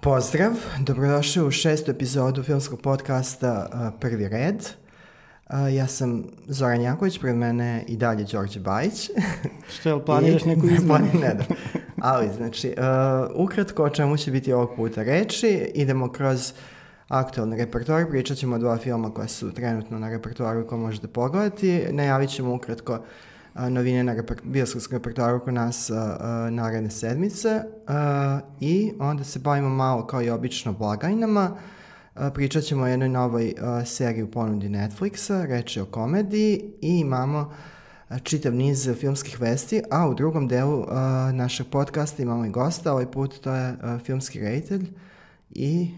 Pozdrav, dobrodošli u šestu epizodu filmskog podcasta uh, Prvi red. Uh, ja sam Zoran Janković, pred mene i dalje Đorđe Bajić. Što je, planiraš neku izmenu? ne da. Ali, znači, uh, ukratko o čemu će biti ovog puta reči, idemo kroz aktualni repertoar, pričat ćemo o dva filma koja su trenutno na repertoaru koje možete pogledati, najavit ćemo ukratko novine na reper, bioskopskom repertoaru kod nas naredne sedmice i onda se bavimo malo kao i obično blagajnama. Pričat ćemo o jednoj novoj seriji u ponudi Netflixa, reč je o komediji i imamo čitav niz filmskih vesti, a u drugom delu uh, našeg podcasta imamo i gosta, ovaj put to je uh, filmski reditelj i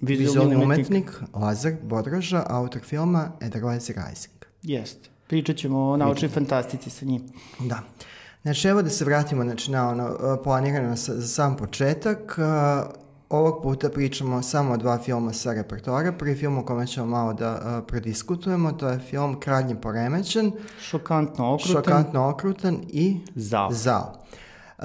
vizualni umetnik, umetnik Lazar Bodroža, autor filma Edelweiss Rising. Jeste. Pričat ćemo o naučnoj fantastici sa njim. Da. Znači, evo da se vratimo znači, na ono planirano sa, za sam početak. Ovog puta pričamo samo o dva filma sa repertoara. Prvi film o kome ćemo malo da uh, prodiskutujemo, to je film Kralj poremećen. Šokantno okrutan. Šokantno okrutan i Zao. Zao. Uh,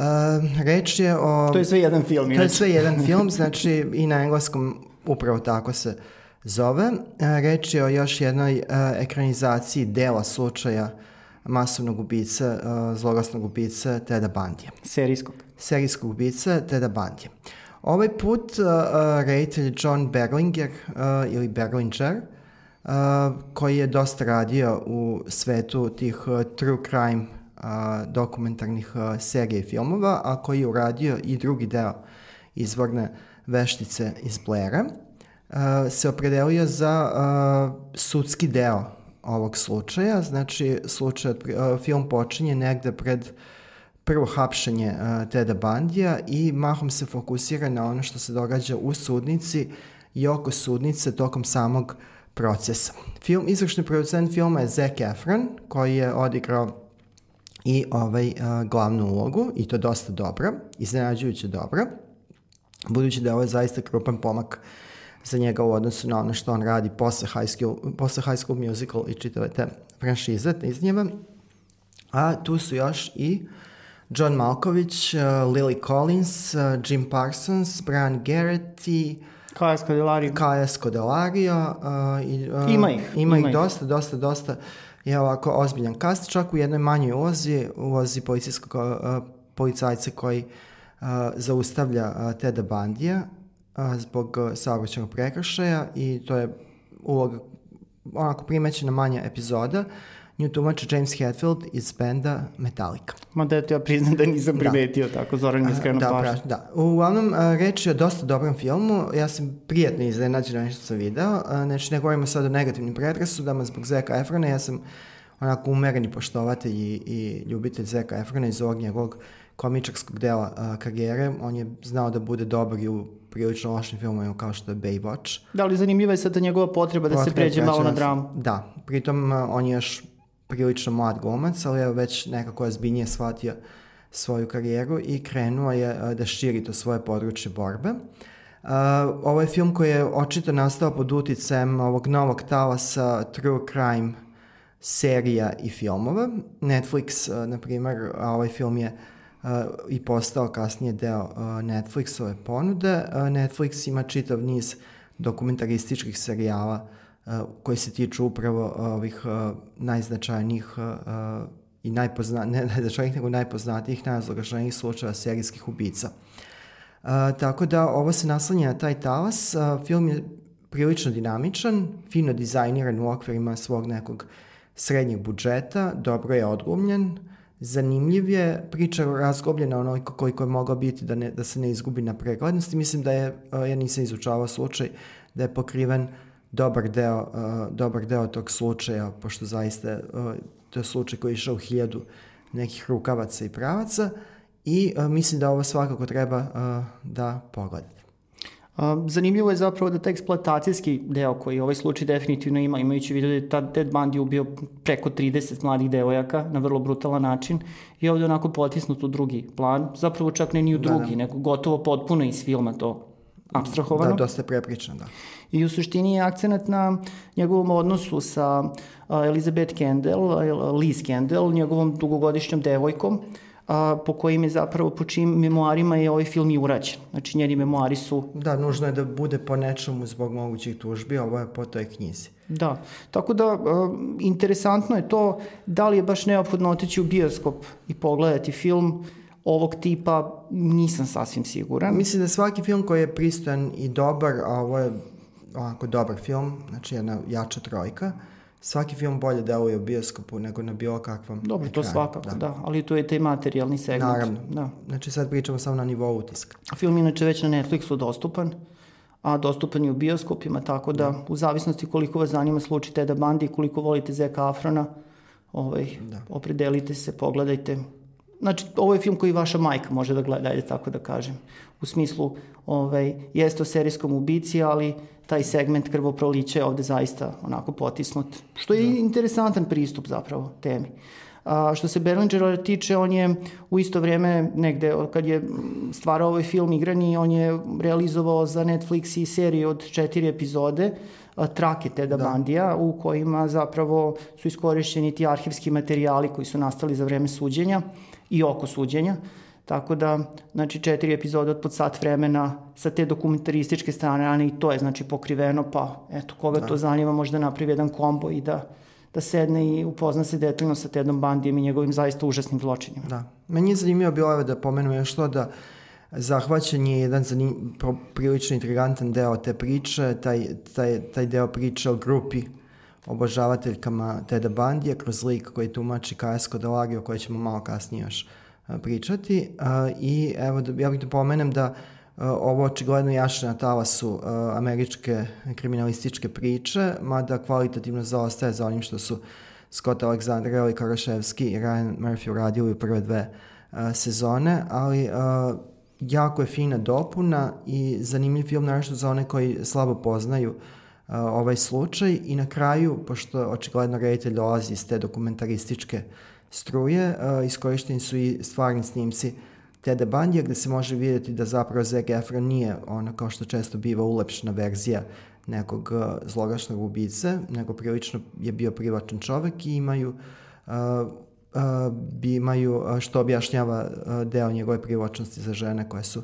reč je o... To je sve jedan film. To je sve jedan film, znači i na engleskom upravo tako se uh, zove. E, reč je o još jednoj e, ekranizaciji dela slučaja masovnog ubice, e, zloglasnog ubice Teda Bandija. Serijskog. Serijskog ubice Teda Bandija. Ovaj put uh, reditelj John Berlinger uh, ili Berlinger, uh, koji je dosta radio u svetu tih uh, true crime uh, dokumentarnih uh, serija i filmova, a koji je uradio i drugi deo izvorne veštice iz Blaira se opredelio za sudski deo ovog slučaja. Znači, slučaj, film počinje negde pred prvo hapšenje Teda Bandija i mahom se fokusira na ono što se događa u sudnici i oko sudnice tokom samog procesa. Film, izvršni producent filma je Zac Efron, koji je odigrao i ovaj uh, glavnu ulogu i to dosta dobro, iznenađujuće dobro, budući da je ovo zaista krupan pomak uh, za njega u odnosu na ono što on radi posle High School, posle high school Musical i čitave te franšize iz njega. A tu su još i John Malkovich, uh, Lily Collins, uh, Jim Parsons, Brian Garrett i Kaja Scodelario. Kaja Scodelario. Uh, i, uh, ima ih. Ima, ima ih dosta, dosta, dosta je ovako ozbiljan kast, čak u jednoj manjoj ulozi, ulozi policijskog uh, policajca koji uh, zaustavlja uh, Teda Bandija a, zbog saobraćenog prekršaja i to je uloga onako primećena manja epizoda. Nju tumače James Hetfield iz benda Metallica. Ma da ja priznam da nisam da. primetio da. tako, Zoran mi skrenuo da, pažnju. Da, uglavnom reč je o dosta dobrom filmu, ja sam prijatno iznenađen na nešto sam video, znači ne govorimo sad o negativnim predrasudama zbog Zeka Efrona, ja sam onako umereni poštovatelj i, i ljubitelj Zeka Efrona iz ovog njegovog komičarskog dela a, karijere, on je znao da bude dobar i u prilično lošim filmovima kao što je Baywatch. Da li zanimljiva je sada njegova potreba da se pređe malo na dramu? Da, pritom on je još prilično mlad glumac, ali je već nekako je zbiljnije shvatio svoju karijeru i krenuo je da širi to svoje područje borbe. Uh, ovo je film koji je očito nastao pod uticajem ovog novog talasa true crime serija i filmova. Netflix, uh, na primer, ovaj film je uh, i postao kasnije deo Netflixove ponude. Netflix ima čitav niz dokumentarističkih serijala koji se tiču upravo ovih najznačajnijih i najpozna, ne najznačajnijih nego najpoznatijih, najozlogašanijih slučaja serijskih ubica. Tako da ovo se naslanja na taj talas. Film je prilično dinamičan, fino dizajniran u okvirima svog nekog srednjeg budžeta, dobro je odglumljen, zanimljiv je, priča razgobljena onoliko koliko je mogao biti da, ne, da se ne izgubi na preglednosti. Mislim da je, ja nisam izučavao slučaj, da je pokriven dobar deo, dobar deo tog slučaja, pošto zaista to je slučaj koji je išao u hiljadu nekih rukavaca i pravaca i mislim da ovo svakako treba da pogledate. Zanimljivo je zapravo da taj eksploatacijski deo koji ovaj slučaj definitivno ima, imajući vidio da je ta Ted Bundy ubio preko 30 mladih devojaka na vrlo brutalan način i ovde onako potisnut u drugi plan, zapravo čak ne ni u drugi, da, da. nego gotovo potpuno iz filma to abstrahovano. Da, dosta prepričano, da. I u suštini je akcenat na njegovom odnosu sa Elizabeth Kendall, Liz Kendall, njegovom dugogodišnjom devojkom, a, po kojim je zapravo, po čijim memoarima je ovaj film i urađen. Znači njeni memoari su... Da, nužno je da bude po nečemu zbog mogućih tužbi, a ovo je po toj knjizi. Da, tako da a, interesantno je to da li je baš neophodno otići u bioskop i pogledati film ovog tipa, nisam sasvim siguran. Mislim da svaki film koji je pristojan i dobar, a ovo je onako dobar film, znači jedna jača trojka, svaki film bolje deluje u bioskopu nego na bilo kakvom Dobro, ekranu. to svakako, da. da. Ali to je taj materijalni segment. Naravno. Da. Znači sad pričamo samo na nivou utiska. Film inače već na Netflixu dostupan, a dostupan je u bioskopima, tako da u zavisnosti koliko vas zanima slučaj Teda Bandi i koliko volite Zeka Afrona, ovaj, da. opredelite se, pogledajte. Znači, ovo je film koji vaša majka može da gleda, ajde tako da kažem. U smislu, ovaj, jeste o serijskom ubici, ali taj segment krvoprolića je ovde zaista onako potisnut, što je da. interesantan pristup zapravo temi. A, što se Berlingera tiče, on je u isto vreme negde, kad je stvarao ovaj film igrani, on je realizovao za Netflix i seriju od četiri epizode, trake Teda da. Bandija, u kojima zapravo su iskorišćeni ti arhivski materijali koji su nastali za vreme suđenja i oko suđenja. Tako da, znači, četiri epizode od pod sat vremena sa te dokumentarističke strane, a i to je, znači, pokriveno, pa, eto, koga da. to zanima, možda napravi jedan kombo i da, da sedne i upozna se detaljno sa Tedom Bandijem i njegovim zaista užasnim zločinima. Da. Meni je zanimljivo bilo evo da pomenem još to da zahvaćen je jedan zanim, prilično intrigantan deo te priče, taj, taj, taj deo priče o grupi obožavateljkama Teda Bandija kroz lik koji tumači Kajasko Delagio, koje ćemo malo kasnije još pričati i evo da, ja bih da pomenem da ovo očigledno jaše na talasu američke kriminalističke priče, mada kvalitativno zaostaje za onim što su Scott Alexander, Eli Karaševski i Ryan Murphy uradili u prve dve sezone, ali jako je fina dopuna i zanimljiv film naravno za one koji slabo poznaju ovaj slučaj. I na kraju, pošto očigledno reditelj dolazi iz te dokumentarističke uh, struje, iskorišteni su i stvarni snimci Teda Bandija gde se može vidjeti da zapravo Zeg Efron nije ona kao što često biva ulepšena verzija nekog zlogašnog ubice, nego prilično je bio privačan čovek i imaju uh, uh, imaju, što objašnjava deo njegove privlačnosti za žene koje su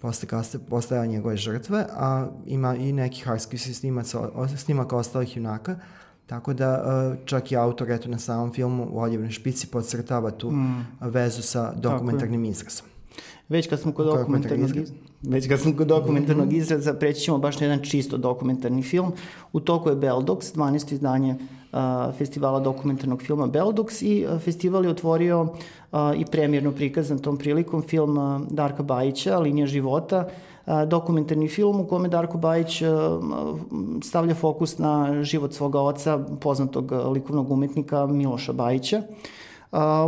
posle kaste postajale njegove žrtve, a ima i nekih arskivskih snimaca, snimaka ostalih junaka, Tako da e, čak i autor eto na samom filmu u Oljevnoj špici podcrtava tu mm. vezu sa dokumentarnim izrazom. Već kad smo kod dokumentarnog izraza, već kad smo kod dokumentarnog izraza, preći ćemo baš na jedan čisto dokumentarni film. U toku je Beldox, 12. izdanje uh, festivala dokumentarnog filma Beldox i uh, festival je otvorio uh, i premjerno prikazan tom prilikom film Darka Bajića, Linija života, uh, dokumentarni film u kome Darko Bajić stavlja fokus na život svoga oca, poznatog likovnog umetnika Miloša Bajića.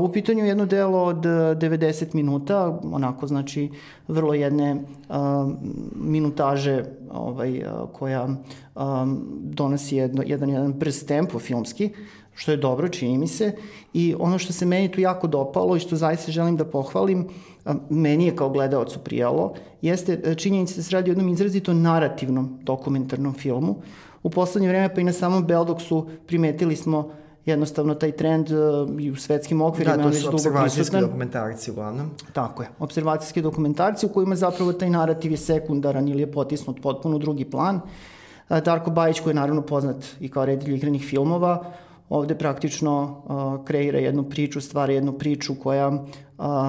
U pitanju je jedno delo od 90 minuta, onako znači vrlo jedne minutaže ovaj, koja donosi jedno, jedan, jedan brz tempo filmski, što je dobro, čini mi se. I ono što se meni tu jako dopalo i što zaista želim da pohvalim, meni je kao gledalcu prijalo, jeste e, činjenica da se radi o jednom izrazito narativnom dokumentarnom filmu. U poslednje vreme pa i na samom Beldoksu primetili smo jednostavno taj trend uh, i u svetskim okvirima da, to su observacijski dokumentarci uglavnom. Tako je, observacijski dokumentarci u kojima zapravo taj narativ je sekundaran ili je potisnut potpuno drugi plan. Uh, Darko Bajić koji je naravno poznat i kao reditelj igranih filmova, ovde praktično uh, kreira jednu priču, stvara jednu priču koja uh,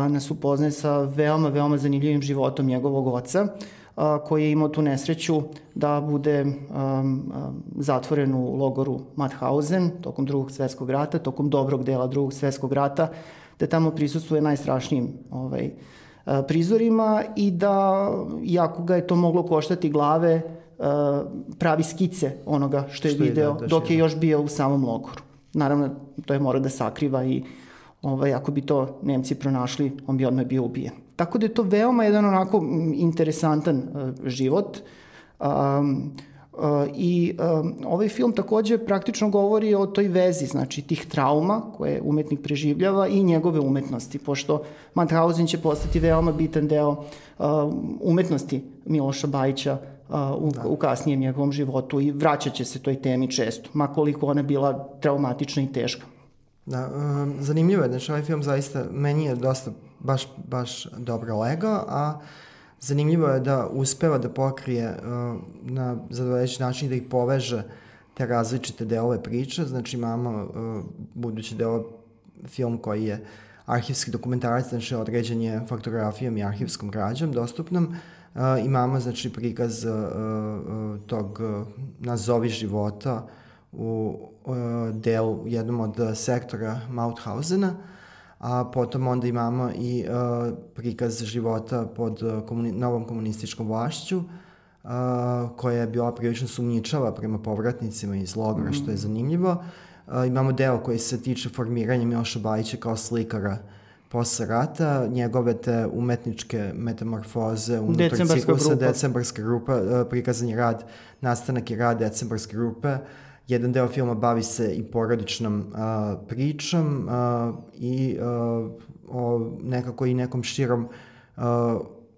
nas upoznaje sa veoma, veoma zanimljivim životom njegovog oca, uh, koji je imao tu nesreću da bude zatvoren u logoru Mauthausen tokom drugog svetskog rata, tokom dobrog dela drugog svetskog rata, da tamo prisustuje najstrašnijim ovaj, prizorima i da, iako ga je to moglo koštati glave, pravi skice onoga što je što video je, da, dok je još bio u samom logoru. Naravno, to je mora da sakriva i ovaj, ako bi to Nemci pronašli, on bi odmah bio ubijen. Tako da je to veoma jedan onako interesantan uh, život. Um, I um, ovaj film takođe praktično govori o toj vezi, znači tih trauma koje umetnik preživljava i njegove umetnosti, pošto Mauthausen će postati veoma bitan deo uh, umetnosti Miloša Bajića u, da. u kasnijem njegovom životu i vraćaće se toj temi često, makoliko ona bila traumatična i teška. Da, um, zanimljivo je, znači ovaj film zaista, meni je dosta baš, baš dobro legao, a zanimljivo je da uspeva da pokrije uh, na zadovoljeći način da ih poveže te različite delove priče, znači imamo uh, budući da je ovo film koji je arhivski dokumentarac, znači određen je faktografijom i arhivskom građom dostupnom, uh, imamo znači prikaz uh, uh, tog uh, nazovi života u uh, delu jednom od sektora Mauthausena, a potom onda imamo i uh, prikaz života pod uh, komuni novom komunističkom vlašću, uh, koja je bila prilično sumnjičava prema povratnicima iz logora, mm. što je mm. zanimljivo. Uh, imamo deo koji se tiče formiranja Miloša Bajića kao slikara posle rata, njegove te umetničke metamorfoze unutar ciklusa, decembarska grupa, uh, prikazan je rad, nastanak i rad decembarske grupe, Jedan deo filma bavi se i porodičnom uh, pričom uh, i uh, o nekako i nekom širom uh,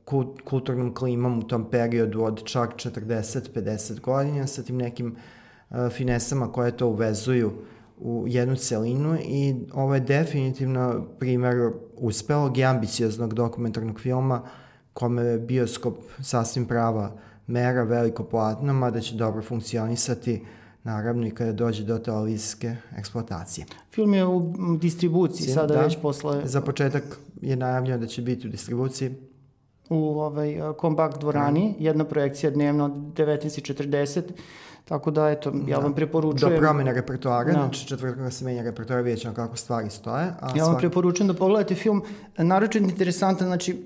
kult, kulturnom klimom u tom periodu od čak 40-50 godina sa tim nekim uh, finesama koje to uvezuju u jednu celinu i ovo je definitivno primer uspelog i ambicioznog dokumentarnog filma kome je bioskop sasvim prava mera, veliko platno, mada će dobro funkcionisati uh, naravno i kada dođe do televizijske eksploatacije. Film je u distribuciji sada da, već posle... Za početak je najavljeno da će biti u distribuciji. U ovaj, Kompakt dvorani, da. jedna projekcija dnevno 19.40, Tako da, eto, ja da. vam preporučujem... Do promene repertoara, da. znači četvrtka se menja repertoar, vidjet ćemo kako stvari stoje. A ja vam svak... preporučujem da pogledate film, naročito interesantan, znači,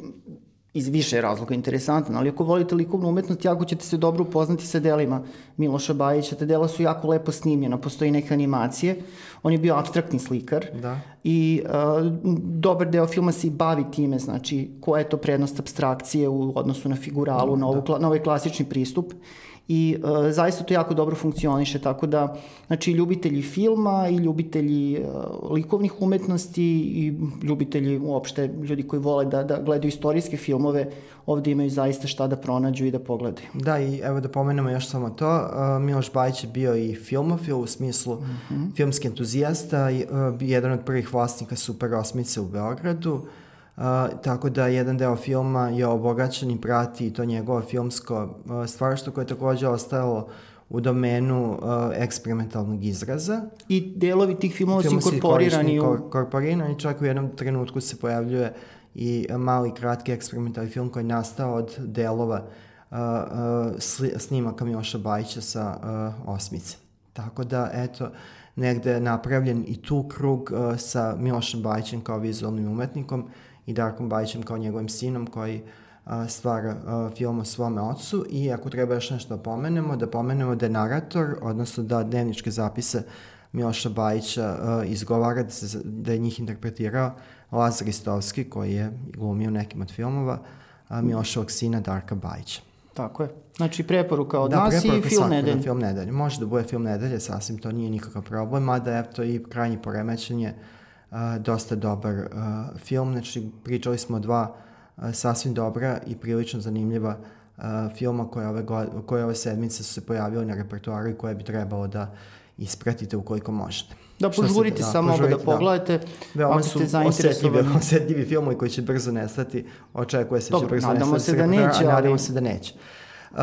iz više razloga interesantan, ali ako volite likovnu umetnost, jako ćete se dobro upoznati sa delima Miloša Bajića. Te dela su jako lepo snimljena, postoji neke animacije. On je bio abstraktni slikar da. i uh, dobar deo filma se i bavi time, znači koja je to prednost abstrakcije u odnosu na figuralu, da, na, ovu, da. na ovaj klasični pristup i uh, zaista to jako dobro funkcioniše, tako da znači ljubitelji filma i ljubitelji uh, likovnih umetnosti i ljubitelji uopšte ljudi koji vole da, da gledaju istorijske filmove ovde imaju zaista šta da pronađu i da pogledaju. Da, i evo da pomenemo još samo to, uh, Miloš Bajić je bio i filmofil u smislu mm -hmm. filmski entuzijasta, i, uh, jedan od prvih vlasnika Super Osmice u Beogradu, uh, Uh, tako da jedan deo filma je obogaćen i prati to njegovo filmsko uh, stvarstvo koje je takođe ostajalo u domenu uh, eksperimentalnog izraza. I delovi tih filmova su inkorporirani u... Korporirani, čak u jednom trenutku se pojavljuje i mali kratki eksperimentalni film koji je nastao od delova uh, uh, snimaka Miloša Bajića sa uh, osmice. Tako da, eto, negde je napravljen i tu krug uh, sa Milošem Bajićem kao vizualnim umetnikom i Darkom Bajićem kao njegovim sinom koji a, stvara a, film o svome ocu i ako treba još nešto da pomenemo, da pomenemo da je narator, odnosno da dnevničke zapise Miloša Bajića a, izgovara da, se, da je njih interpretirao Lazar Istovski koji je glumio nekim od filmova a, Miloševog sina Darka Bajića. Tako je. Znači preporuka od da, nas i film nedelje. Da, film nedelje. Može da bude film nedelje, sasvim to nije nikakav problem, mada je to i krajnji poremećenje dosta dobar film. Znači, pričali smo o dva uh, sasvim dobra i prilično zanimljiva filma koje ove, koje ove sedmice su se pojavili na repertoaru i koje bi trebalo da ispratite ukoliko možete. Da požurite da, samo da, da pogledate. Da. Veoma su osetljivi, osetljivi filmovi koji će brzo nestati. Očekuje se da će brzo nadamo nestati. Se da neće, ali... Nadamo se da neće. Uh,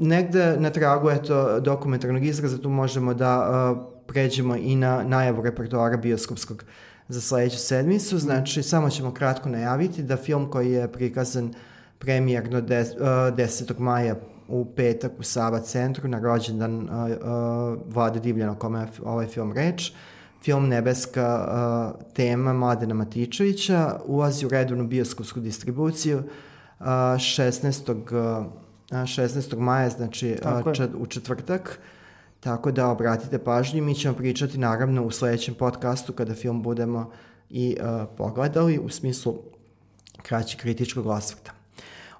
negde na tragu eto, dokumentarnog izraza tu možemo da uh, pređemo i na najavu repertoara bioskopskog uh, za sledeću sedmicu. Znači, samo ćemo kratko najaviti da film koji je prikazan premijerno 10. Uh, maja u petak u Sava centru na rođendan uh, uh, Vlade Divljana o kome je ovaj film reč. Film Nebeska uh, tema Mladena Matičevića ulazi u redovnu bioskopsku distribuciju uh, 16. Uh, 16. maja, znači uh, čet, u četvrtak. Uh, Tako da obratite pažnju, mi ćemo pričati naravno u sledećem podcastu kada film budemo i uh, pogledali u smislu kraći kritičkog osvrta.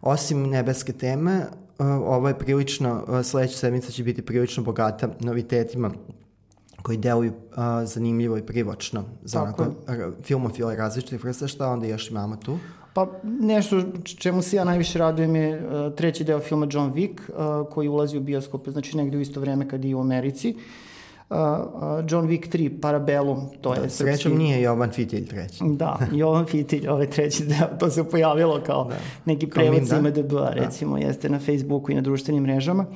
Osim nebeske teme, uh, ovo je prilično, uh, sledeća sedmica će biti prilično bogata novitetima koji deluju uh, zanimljivo i privočno za onako filmofile različitih vrsta, šta onda još imamo tu? Pa nešto čemu se ja najviše radujem je uh, treći deo filma John Wick uh, koji ulazi u bioskope, znači negde u isto vreme kad i u Americi. uh, John Wick 3, Parabellum, to da, je srećom srpski... nije Jovan Fitilj treći. Da, Jovan Fitilj, ovaj treći deo, to se pojavilo kao da. neki prevod sa IMDB-a, da. recimo, jeste na Facebooku i na društvenim mrežama.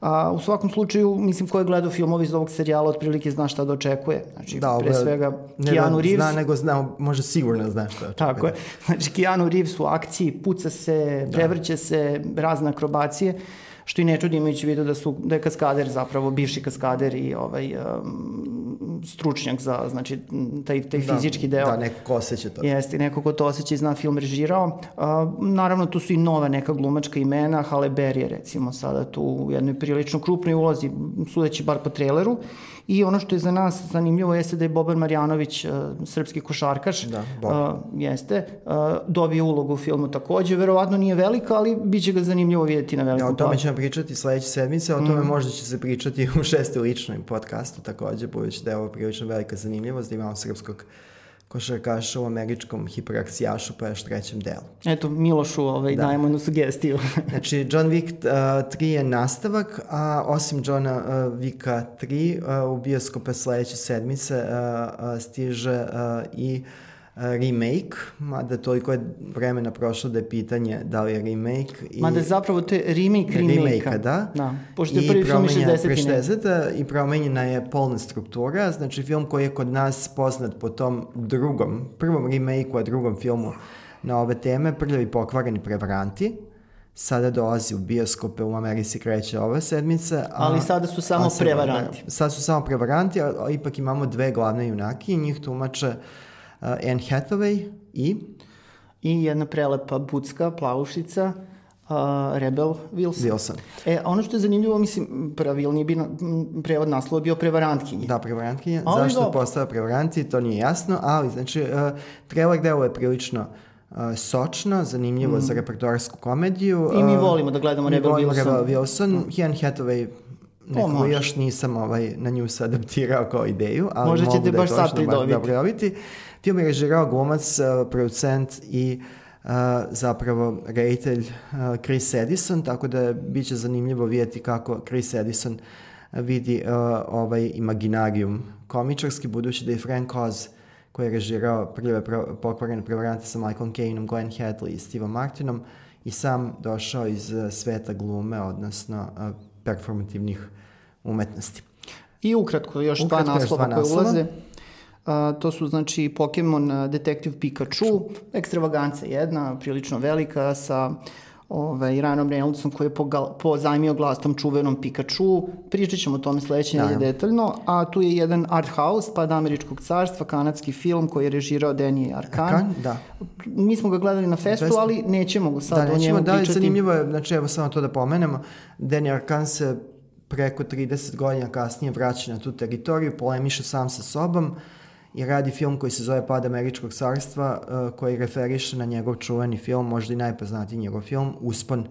A, u svakom slučaju, mislim, ko je gledao filmove iz ovog serijala, otprilike zna šta da očekuje. Znači, da, pre svega, ne Keanu da Reeves... Zna, nego zna, može sigurno zna šta očekuje. Tako je. Znači, Keanu Reeves u akciji, puca se, da. prevrće se, razne akrobacije što i ne čudi imajući vidu da, su, da je kaskader zapravo bivši kaskader i ovaj, um, stručnjak za znači, taj, taj da, fizički deo. Da, neko ko osjeća to. Jeste, neko ko to osjeća i zna film režirao. Uh, naravno, tu su i nova neka glumačka imena, Halle Berry je recimo sada tu u jednoj prilično krupnoj ulozi, sudeći bar po traileru. I ono što je za nas zanimljivo jeste da je Boban Marjanović, uh, srpski košarkaš, da, uh, jeste, uh, dobio ulogu u filmu takođe. Verovatno nije velika, ali bit će ga zanimljivo vidjeti na velikom ja, o tome ćemo pričati sledeće sedmice, o tome mm. možda će se pričati u šestoj ličnoj podcastu takođe, budući da je ovo prilično velika zanimljivost, da imamo srpskog košarkaša u američkom hiperaksijašu pa još trećem delu. Eto, Milošu ovaj, da. dajemo jednu sugestiju. znači, John Wick uh, 3 je nastavak, a osim Johna uh, Wicka 3 uh, u bioskope sledeće sedmice uh, uh, stiže uh, i uh, remake, mada toliko je vremena prošlo da je pitanje da li je remake. I, mada zapravo to je remake remake-a. remake da. da. Pošto je prvi film 60. 60. I promenjena je polna struktura, znači film koji je kod nas poznat po tom drugom, prvom remake-u, a drugom filmu na ove teme, prvi pokvareni prevaranti, sada dolazi u bioskope, u Americi kreće ova sedmica. A, Ali sada su samo prevaranti. Sada su samo prevaranti, a, a ipak imamo dve glavne junake i njih tumače uh, Anne Hathaway i... I jedna prelepa bucka, plavušica, uh, Rebel Wilson. Wilson. E, ono što je zanimljivo, mislim, pravilnije bi na, prevod naslova bio prevarantkinje. Da, prevarantkinje. Ali Zašto je postava prevaranti, to nije jasno, ali, znači, uh, trailer delo je prilično uh, sočno, zanimljivo mm. za repertoarsku komediju. I mi volimo da gledamo Rebel Wilson. Rebel Wilson. Mm. Anne Hathaway Neko o, još nisam ovaj, na nju se adaptirao kao ideju, ali Možda mogu da baš sad pridobiti. Dobro Film je režirao glumac, uh, producent i uh, zapravo reditelj uh, Chris Edison, tako da bit će zanimljivo vidjeti kako Chris Edison vidi uh, ovaj imaginarium komičarski, budući da je Frank Oz koji je režirao prve pokvarene prevarante sa Michael Caineom, Glenn Hadley i Steve Martinom i sam došao iz sveta glume, odnosno performativnih umetnosti. I ukratko još ukratko dva naslova koje ulaze. A, to su znači Pokemon Detective Pikachu, ekstravaganca jedna, prilično velika, sa ovaj, Ryanom Reynoldsom koji je pozajmio glas tom čuvenom Pikachu. Pričat ćemo o tome sledeće da. detaljno. A tu je jedan art house, pad američkog carstva, kanadski film koji je režirao Danny Arkan. Arkan da. Mi smo ga gledali na festu, ali nećemo ga sad da, o njemu da, pričati. Da, zanimljivo je, znači evo samo to da pomenemo, Danny Arkan se preko 30 godina kasnije vraća na tu teritoriju, polemiše sam sa sobom i radi film koji se zove Pad američkog carstva, uh, koji referiše na njegov čuveni film, možda i najpoznatiji njegov film, Uspon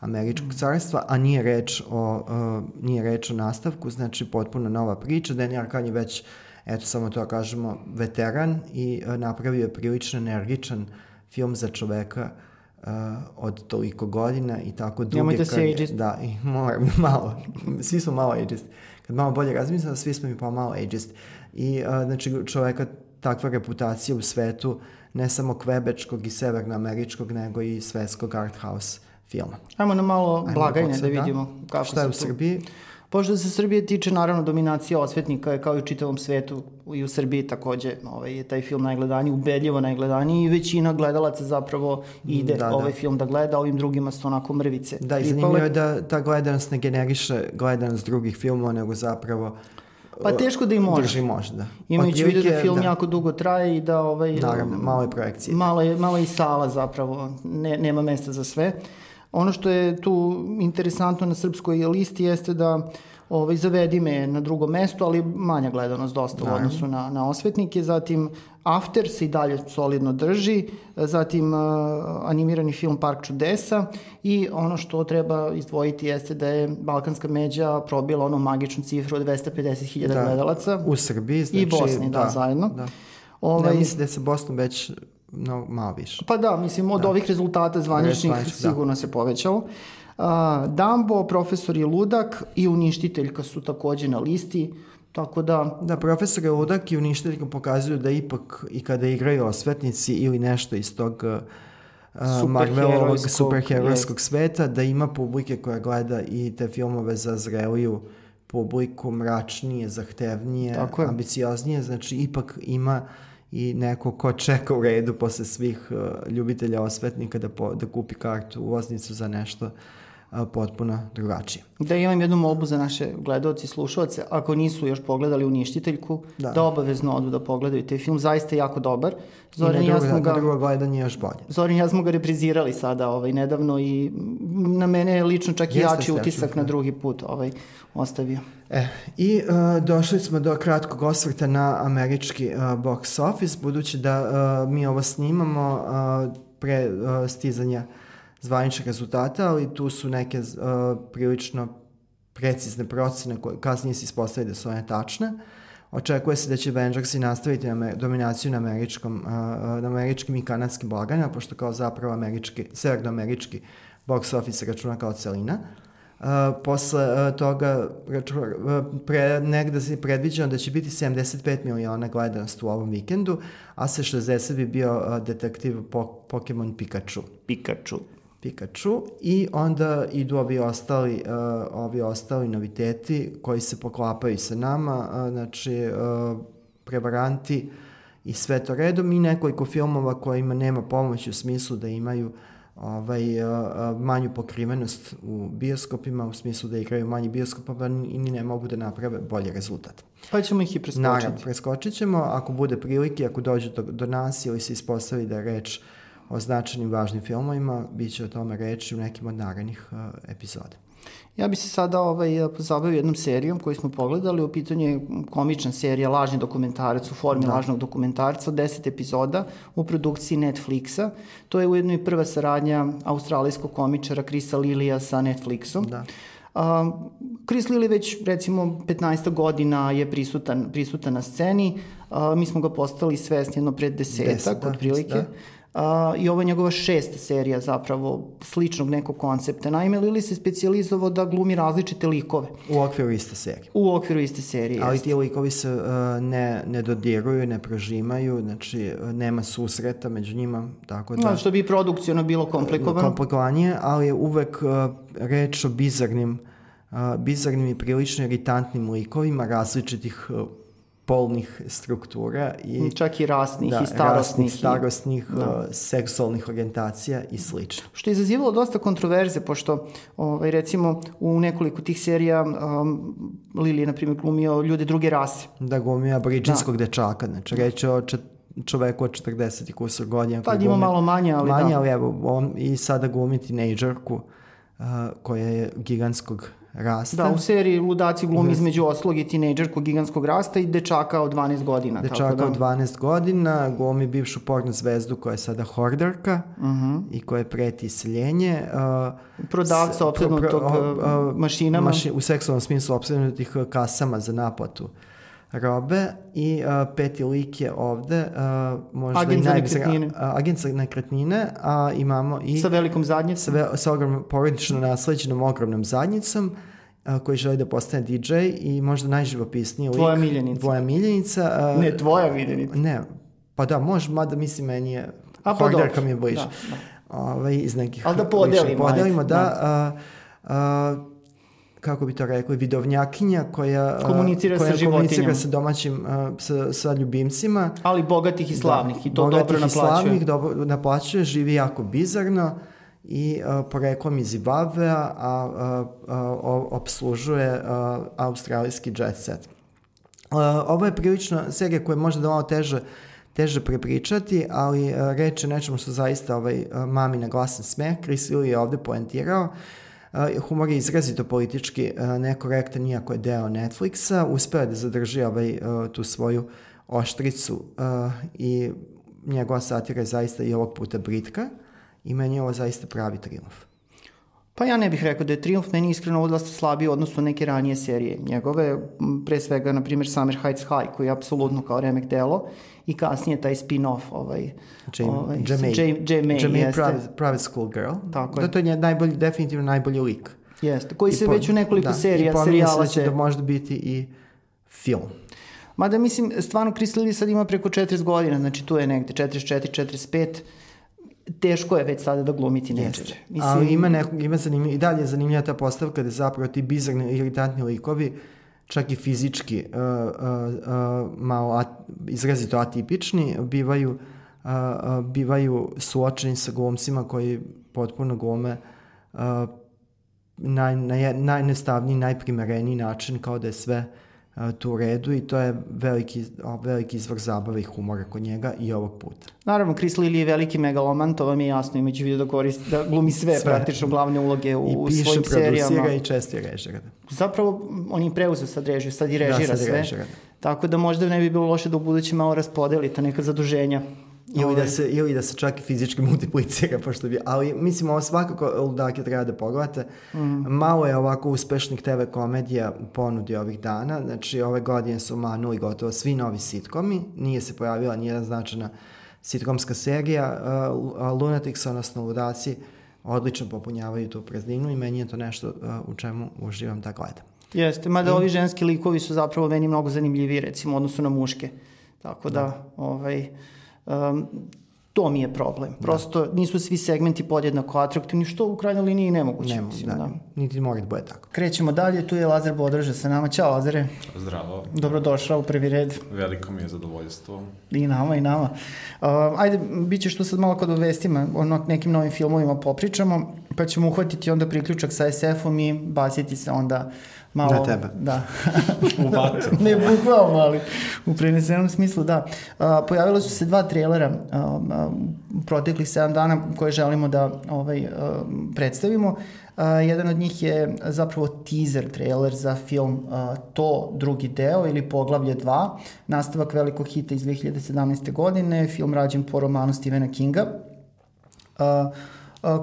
američkog mm. carstva, a nije reč o, uh, nije reč o nastavku, znači potpuno nova priča. Danny Arkan je već, eto samo to kažemo, veteran i uh, napravio je prilično energičan film za čoveka uh, od toliko godina i tako duge. Nemojte se ageist. Da, i moram malo, svi smo malo ageist. Kad malo bolje razmislimo, svi smo mi pa malo ageist. I uh, znači čoveka takva reputacija u svetu, ne samo kvebečkog i severnoameričkog, nego i svetskog art house filma. Ajmo na malo blagajne da, da vidimo kako Šta je u Srbiji? Pošto se Srbije tiče, naravno, dominacija osvetnika je kao i u čitavom svetu i u Srbiji takođe ovaj, je taj film najgledaniji, ubedljivo najgledaniji i većina gledalaca zapravo ide da, da. ovaj film da gleda, ovim drugima su onako mrvice. Da, i zanimljivo je da ta gledanost ne generiše gledanost drugih filmova, nego zapravo Pa teško da i može. Drži može, da. Imajući vidio da film da. jako dugo traje i da... Ovaj, Naravno, malo je projekcije. Malo je, malo je i sala zapravo, ne, nema mesta za sve. Ono što je tu interesantno na srpskoj listi jeste da ovaj, zavedi me na drugo mesto, ali manja gledanost dosta u odnosu na, na osvetnike. Zatim After se i dalje solidno drži, zatim uh, animirani film Park čudesa i ono što treba izdvojiti jeste da je Balkanska međa probila onu magičnu cifru od 250.000 da, gledalaca. U Srbiji, znači... I Bosni, da, da zajedno. Da. Ovaj, ne, mislim da se Bosnom već no, malo više. Pa da, mislim, od da. ovih rezultata zvaničnih da. sigurno da. se povećalo. Uh, Dambo, profesor je ludak i uništiteljka su takođe na listi. Tako da... Da, profesor Ludak i uništiteljka pokazuju da ipak i kada igraju osvetnici ili nešto iz tog uh, Marvelovog superherojskog sveta, da ima publike koja gleda i te filmove za zreliju publiku, mračnije, zahtevnije, ambicioznije, znači ipak ima i neko ko čeka u redu posle svih uh, ljubitelja osvetnika da, po, da kupi kartu, ulaznicu za nešto potpuno drugačije. Da imam jednu molbu za naše gledalci i slušalce, ako nisu još pogledali Uništiteljku, da, da obavezno odu da pogledaju taj film, zaista je jako dobar. Zoran I na drugo, ja ga, na drugo gledanje još bolje. Zoran ja smo ga reprizirali sada ovaj, nedavno i na mene je lično čak i jači utisak na da. drugi put ovaj, ostavio. E, I uh, došli smo do kratkog osvrta na američki uh, box office, budući da uh, mi ovo snimamo uh, pre uh, stizanja uh, zvaničnih rezultata, ali tu su neke uh, prilično precizne procene koje kasnije se ispostavili da su one tačne. Očekuje se da će Avengersi nastaviti na dominaciju na, američkom, uh, na američkim i kanadskim blagajima, pošto kao zapravo američki, severnoamerički box office računa kao celina. Uh, posle uh, toga uh, pre, negde se predviđeno da će biti 75 miliona gledanost u ovom vikendu, a se 60 bi bio uh, detektiv po, Pokemon Pikachu. Pikachu. Pikachu i onda idu ovi ostali, uh, ovi ostali noviteti koji se poklapaju sa nama, uh, znači uh, prevaranti i sve to redom i nekoliko filmova kojima nema pomoći u smislu da imaju ovaj, uh, manju pokrivenost u bioskopima, u smislu da igraju manji bioskopa pa ni ne mogu da naprave bolji rezultat. Pa ćemo ih i preskočiti. Naravno, preskočit ćemo, ako bude prilike, ako dođe do, do nas ili se ispostavi da je reč uh, o značajnim važnim filmovima, bit će o tome reći u nekim od narednih uh, epizoda. Ja bi se sada ovaj, pozabavio jednom serijom koju smo pogledali, u pitanju je komična serija Lažni dokumentarac u formi da. lažnog dokumentarca, 10 epizoda u produkciji Netflixa. To je ujedno i prva saradnja australijskog komičara Krisa Lilija sa Netflixom. Da. Uh, Chris Lilly već recimo 15 godina je prisutan, prisutan na sceni, uh, mi smo ga postali svesni jedno pred desetak, Deset, da, otprilike. Da. Uh, I ovo je njegova šesta serija zapravo sličnog nekog koncepta. Naime, Lili se specializovao da glumi različite likove. U okviru iste serije. U okviru iste serije, Ali ti likovi se uh, ne, ne dodiruju, ne prožimaju, znači uh, nema susreta među njima, tako da... No, što bi produkcijno bilo komplikovano. Komplikovanije, ali je uvek uh, reč o bizarnim, uh, bizarnim i prilično iritantnim likovima različitih uh, polnih struktura i čak i rasnih da, i starostnih, rasnih, starostnih da. uh, seksualnih orijentacija i slično. Što je izazivalo dosta kontroverze pošto ovaj recimo u nekoliko tih serija um, Lili je na primjer glumio ljude druge rase. Da glumio aboriđinskog da. dečaka, znači reći o čet, čoveku od 40 i kusur godina. Tad ima malo manje, ali manje, da. ali evo, on i sada glumi tinejdžerku uh, koja je gigantskog rasta. Da, u seriji Ludaci glumi između oslog i tinejdžerku gigantskog rasta i dečaka od 12 godina. Dečaka tako da... od 12 godina, glumi bivšu porno zvezdu koja je sada horderka uh mhm. -huh. i koja je preti iseljenje. Uh, Prodavca opsednutog pro, pro, uh, uh, mašinama. Maši, u seksualnom smislu opsednutih kasama za naplatu robe i uh, peti lik je ovde uh, možda agent i za nekretnine. Uh, agent za nekretnine, a imamo i sa velikom zadnjicom. Sa, sa ogromnom porodično nasleđenom ogromnom zadnjicom koji želi da postane DJ i možda najživopisniji lik. Tvoja miljenica. Tvoja miljenica. Uh, ne, tvoja miljenica. Ne, pa da, može, mada mislim meni je a, pa Horderka mi je bliže. Da, da. Ove, ovaj, iz nekih... Ali da podelimo. Podelimo, da. da. Uh, kako bi to rekli, vidovnjakinja koja komunicira koja sa komunicira sa domaćim, sa, sa ljubimcima. Ali bogatih i slavnih da, i to dobro naplaćuje. Bogatih i slavnih dobro naplaćuje, živi jako bizarno i uh, poreklom iz Zimbabvea, a, a, a, obslužuje a, australijski jet set. Uh, ovo je prilično serija koja je možda malo teže teže prepričati, ali uh, reče nečemu što zaista ovaj, uh, mami na glasan smeh. Chris Lee je ovde poentirao. Uh, humor je izrazito politički nekorektan, iako je deo Netflixa, uspeo da zadrži ovaj, tu svoju oštricu i njegova satira je zaista i ovog puta britka i meni je ovo zaista pravi triumf. Pa ja ne bih rekao da je Triumf meni iskreno odlasta slabiji odnosno neke ranije serije. Njegove, pre svega, na primjer, Summer Heights High, koji je apsolutno kao remek delo, i kasnije taj spin-off, ovaj, Jame, ovaj, Jame, Jame, private, private School Girl. Tako je. Da, to je najbolji, definitivno najbolji lik. Jeste, koji I se po, već u nekoliko da, serija, serijala se... da može biti i film. Mada mislim, stvarno Chris Lilly sad ima preko 40 godina, znači tu je negde 44, 45, teško je već sada da glumiti neče. Mislim... Ali ima, neko, ima zanimljiv, i dalje je zanimljiva ta postavka da zapravo ti bizarni, iritantni likovi, čak i fizički uh, uh, uh, malo at, izrazito atipični, bivaju, uh, uh, bivaju suočeni sa glumcima koji potpuno glume uh, naj, naj, najnestavniji, najprimereniji način kao da je sve uh, tu u redu i to je veliki, veliki izvor zabave i humora kod njega i ovog puta. Naravno, Chris Lilly je veliki megaloman, to vam je jasno, imajući vidio da, koristi, da glumi sve, sve. praktično glavne uloge u, u svojim serijama. I piše, i često je režira. Da. Zapravo, on je preuzeo sad režiju, sad i režira da, sad sve. Režira, da. Tako da možda ne bi bilo loše da u budući malo raspodelite neka zaduženja. Ili da, se, ili da se čak i fizički multiplicira, pošto bi, ali mislim ovo svakako Ludake treba da pogledate. Mm. Malo je ovako uspešnih TV komedija u ponudi ovih dana, znači ove godine su manuli gotovo svi novi sitkomi, nije se pojavila nijedan značajna sitkomska serija, uh, Lunatics, odnosno Ludaci, odlično popunjavaju tu prazninu i meni je to nešto uh, u čemu uživam da gledam. Jeste, mada I... ovi ženski likovi su zapravo meni mnogo zanimljiviji, recimo, odnosno na muške. Tako da, da. ovaj, Um, to mi je problem. Da. Prosto da. nisu svi segmenti podjednako atraktivni, što u krajnjoj liniji nemoguće. Ne moguće, da. da. Niti mora da bude tako. Krećemo dalje, tu je Lazar Bodraža sa nama. Ćao Lazare. Zdravo. Dobrodošao u prvi red. Veliko mi je zadovoljstvo. I nama, i nama. Uh, ajde, bit će što sad malo kod vestima, o nekim novim filmovima popričamo, pa ćemo uhvatiti onda priključak sa SF-om i basiti se onda malo... Na tebe. Da. u vatru. ne, bukvalno, ali u prenesenom smislu, da. Uh, pojavila su se dva trailera uh, uh, proteklih 7 dana koje želimo da ovaj, uh, predstavimo. Uh, jedan od njih je zapravo teaser trailer za film uh, To drugi deo ili Poglavlje 2, nastavak velikog hita iz 2017. godine, film rađen po romanu Stephena Kinga. Uh,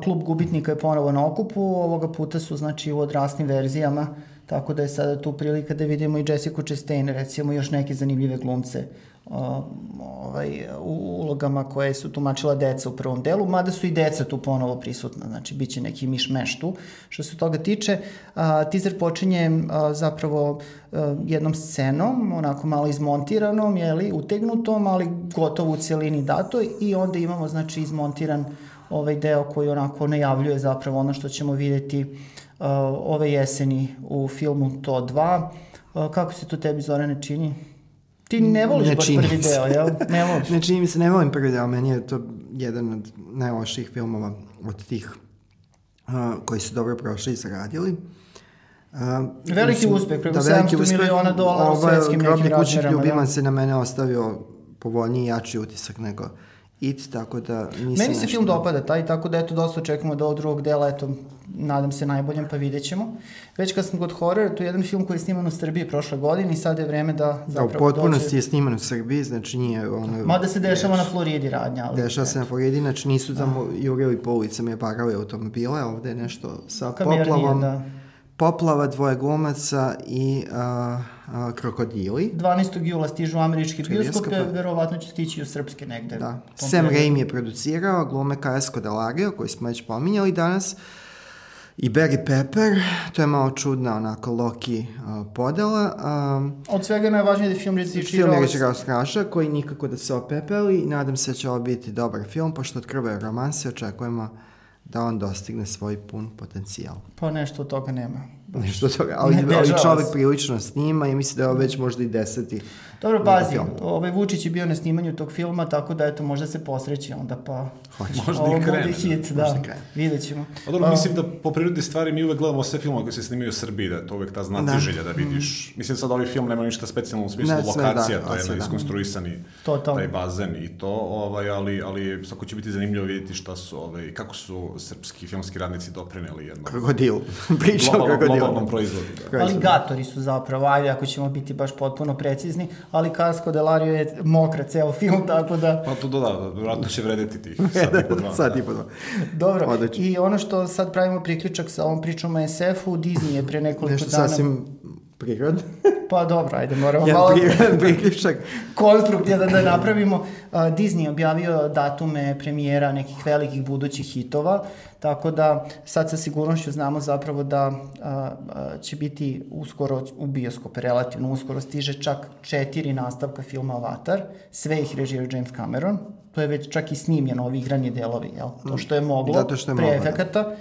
Klub gubitnika je ponovo na okupu, ovoga puta su znači u odrasnim verzijama uh, Tako da je sada tu prilika da vidimo i Jessica Chastain, recimo još neke zanimljive glumce ovaj, u ulogama koje su tumačila deca u prvom delu, mada su i deca tu ponovo prisutna, znači bit će neki miš-meš tu. Što se toga tiče, a, teaser počinje a, zapravo a, jednom scenom, onako malo izmontiranom, jeli, utegnutom, ali gotovo u cijelini dato i onda imamo znači izmontiran ovaj deo koji onako najavljuje zapravo ono što ćemo videti Uh, ove jeseni u filmu To 2. Uh, kako se to tebi, Zorane, čini? Ti ne voliš ne baš prvi deo, jel? Ne voliš? ne čini mi se, ne volim prvi deo, meni je to jedan od najloših filmova od tih uh, koji su dobro prošli i zaradili. Uh, veliki mislim, uspeh, preko da, 700 uspeh, miliona dolara u svetskim nekim razmerama. Grobni kućnik ljubiman da. se na mene ostavio povoljniji i jači utisak nego It, tako da nisam Meni se film dopada taj, tako da eto dosta očekujemo do drugog dela, eto nadam se najboljem, pa vidjet ćemo. Već kad sam kod horror, to je jedan film koji je sniman u Srbiji prošle godine i sad je vreme da, da zapravo dođe... Da, u potpunosti dođe... je sniman u Srbiji, znači nije ono... Mada se dešava na Floridi radnja, ali... Dešava se na Floridi, znači nisu tamo da. jurili po ulicama i parali automobile, ovde je nešto sa poplavom. Da Poplava dvoje glumaca i uh, uh, krokodili. 12. jula stižu američki bioskope, verovatno će stići u srpske negde. Da. Sam Raimi je producirao, glume Kaesko Delario, koji smo već pominjali danas, i Barry Pepper, to je malo čudna onako Loki uh, podela. Um, Od svega najvažnije da je film režirao... Film režirao Straša, koji nikako da se opepeli. Nadam se da će ovo biti dobar film, pošto od krve romanse očekujemo da on dostigne svoj pun potencijal. Pa nešto od toga nema. Nešto toga, ali, ne, ali čovek prilično snima i misli da je ovo već možda i deseti Dobro, pazi, ovaj Vučić je bio na snimanju tog filma, tako da eto, možda se posreći onda pa... Hoće. Možda i krene. Bude hit, da, vidjet ćemo. A dobro, mislim da po prirodi stvari mi uvek gledamo sve filmove koji se snimaju u Srbiji, da je to uvek ta znati da. želja da vidiš. Mm. Mislim sad ovaj film nema ništa specijalno u smislu ne, lokacija, da, to je na da. iskonstruisani to, to. taj bazen i to, ovaj, ali, ali svako će biti zanimljivo vidjeti šta su, ovaj, kako su srpski filmski radnici doprineli jednom. Krokodil. Priča o krokodilu. Globalnom proizvodu. Da. Aligatori su zapravo, ajde ako ćemo biti baš potpuno precizni, ali Kasko Delario je mokra ceo film, tako da... Pa to da, da, vratno će vredeti tih sad i po dva. sad i po dva. Dobro, Odlično. i ono što sad pravimo priključak sa ovom pričom o SF-u, Disney je pre nekoliko Nešto dana... sasvim prirod. pa dobro, ajde, moramo malo... Jedan priključak. Konstrukt jedan da napravimo. Uh, Disney objavio datume premijera nekih velikih budućih hitova, tako da sad sa sigurnošću znamo zapravo da uh, će biti uskoro u bioskop, relativno uskoro stiže čak četiri nastavka filma Avatar, sve ih režirao James Cameron, to je već čak i snimljeno, ovi igranje delovi, jel? To što je moglo, Zato što je pre moglo, da. efekata.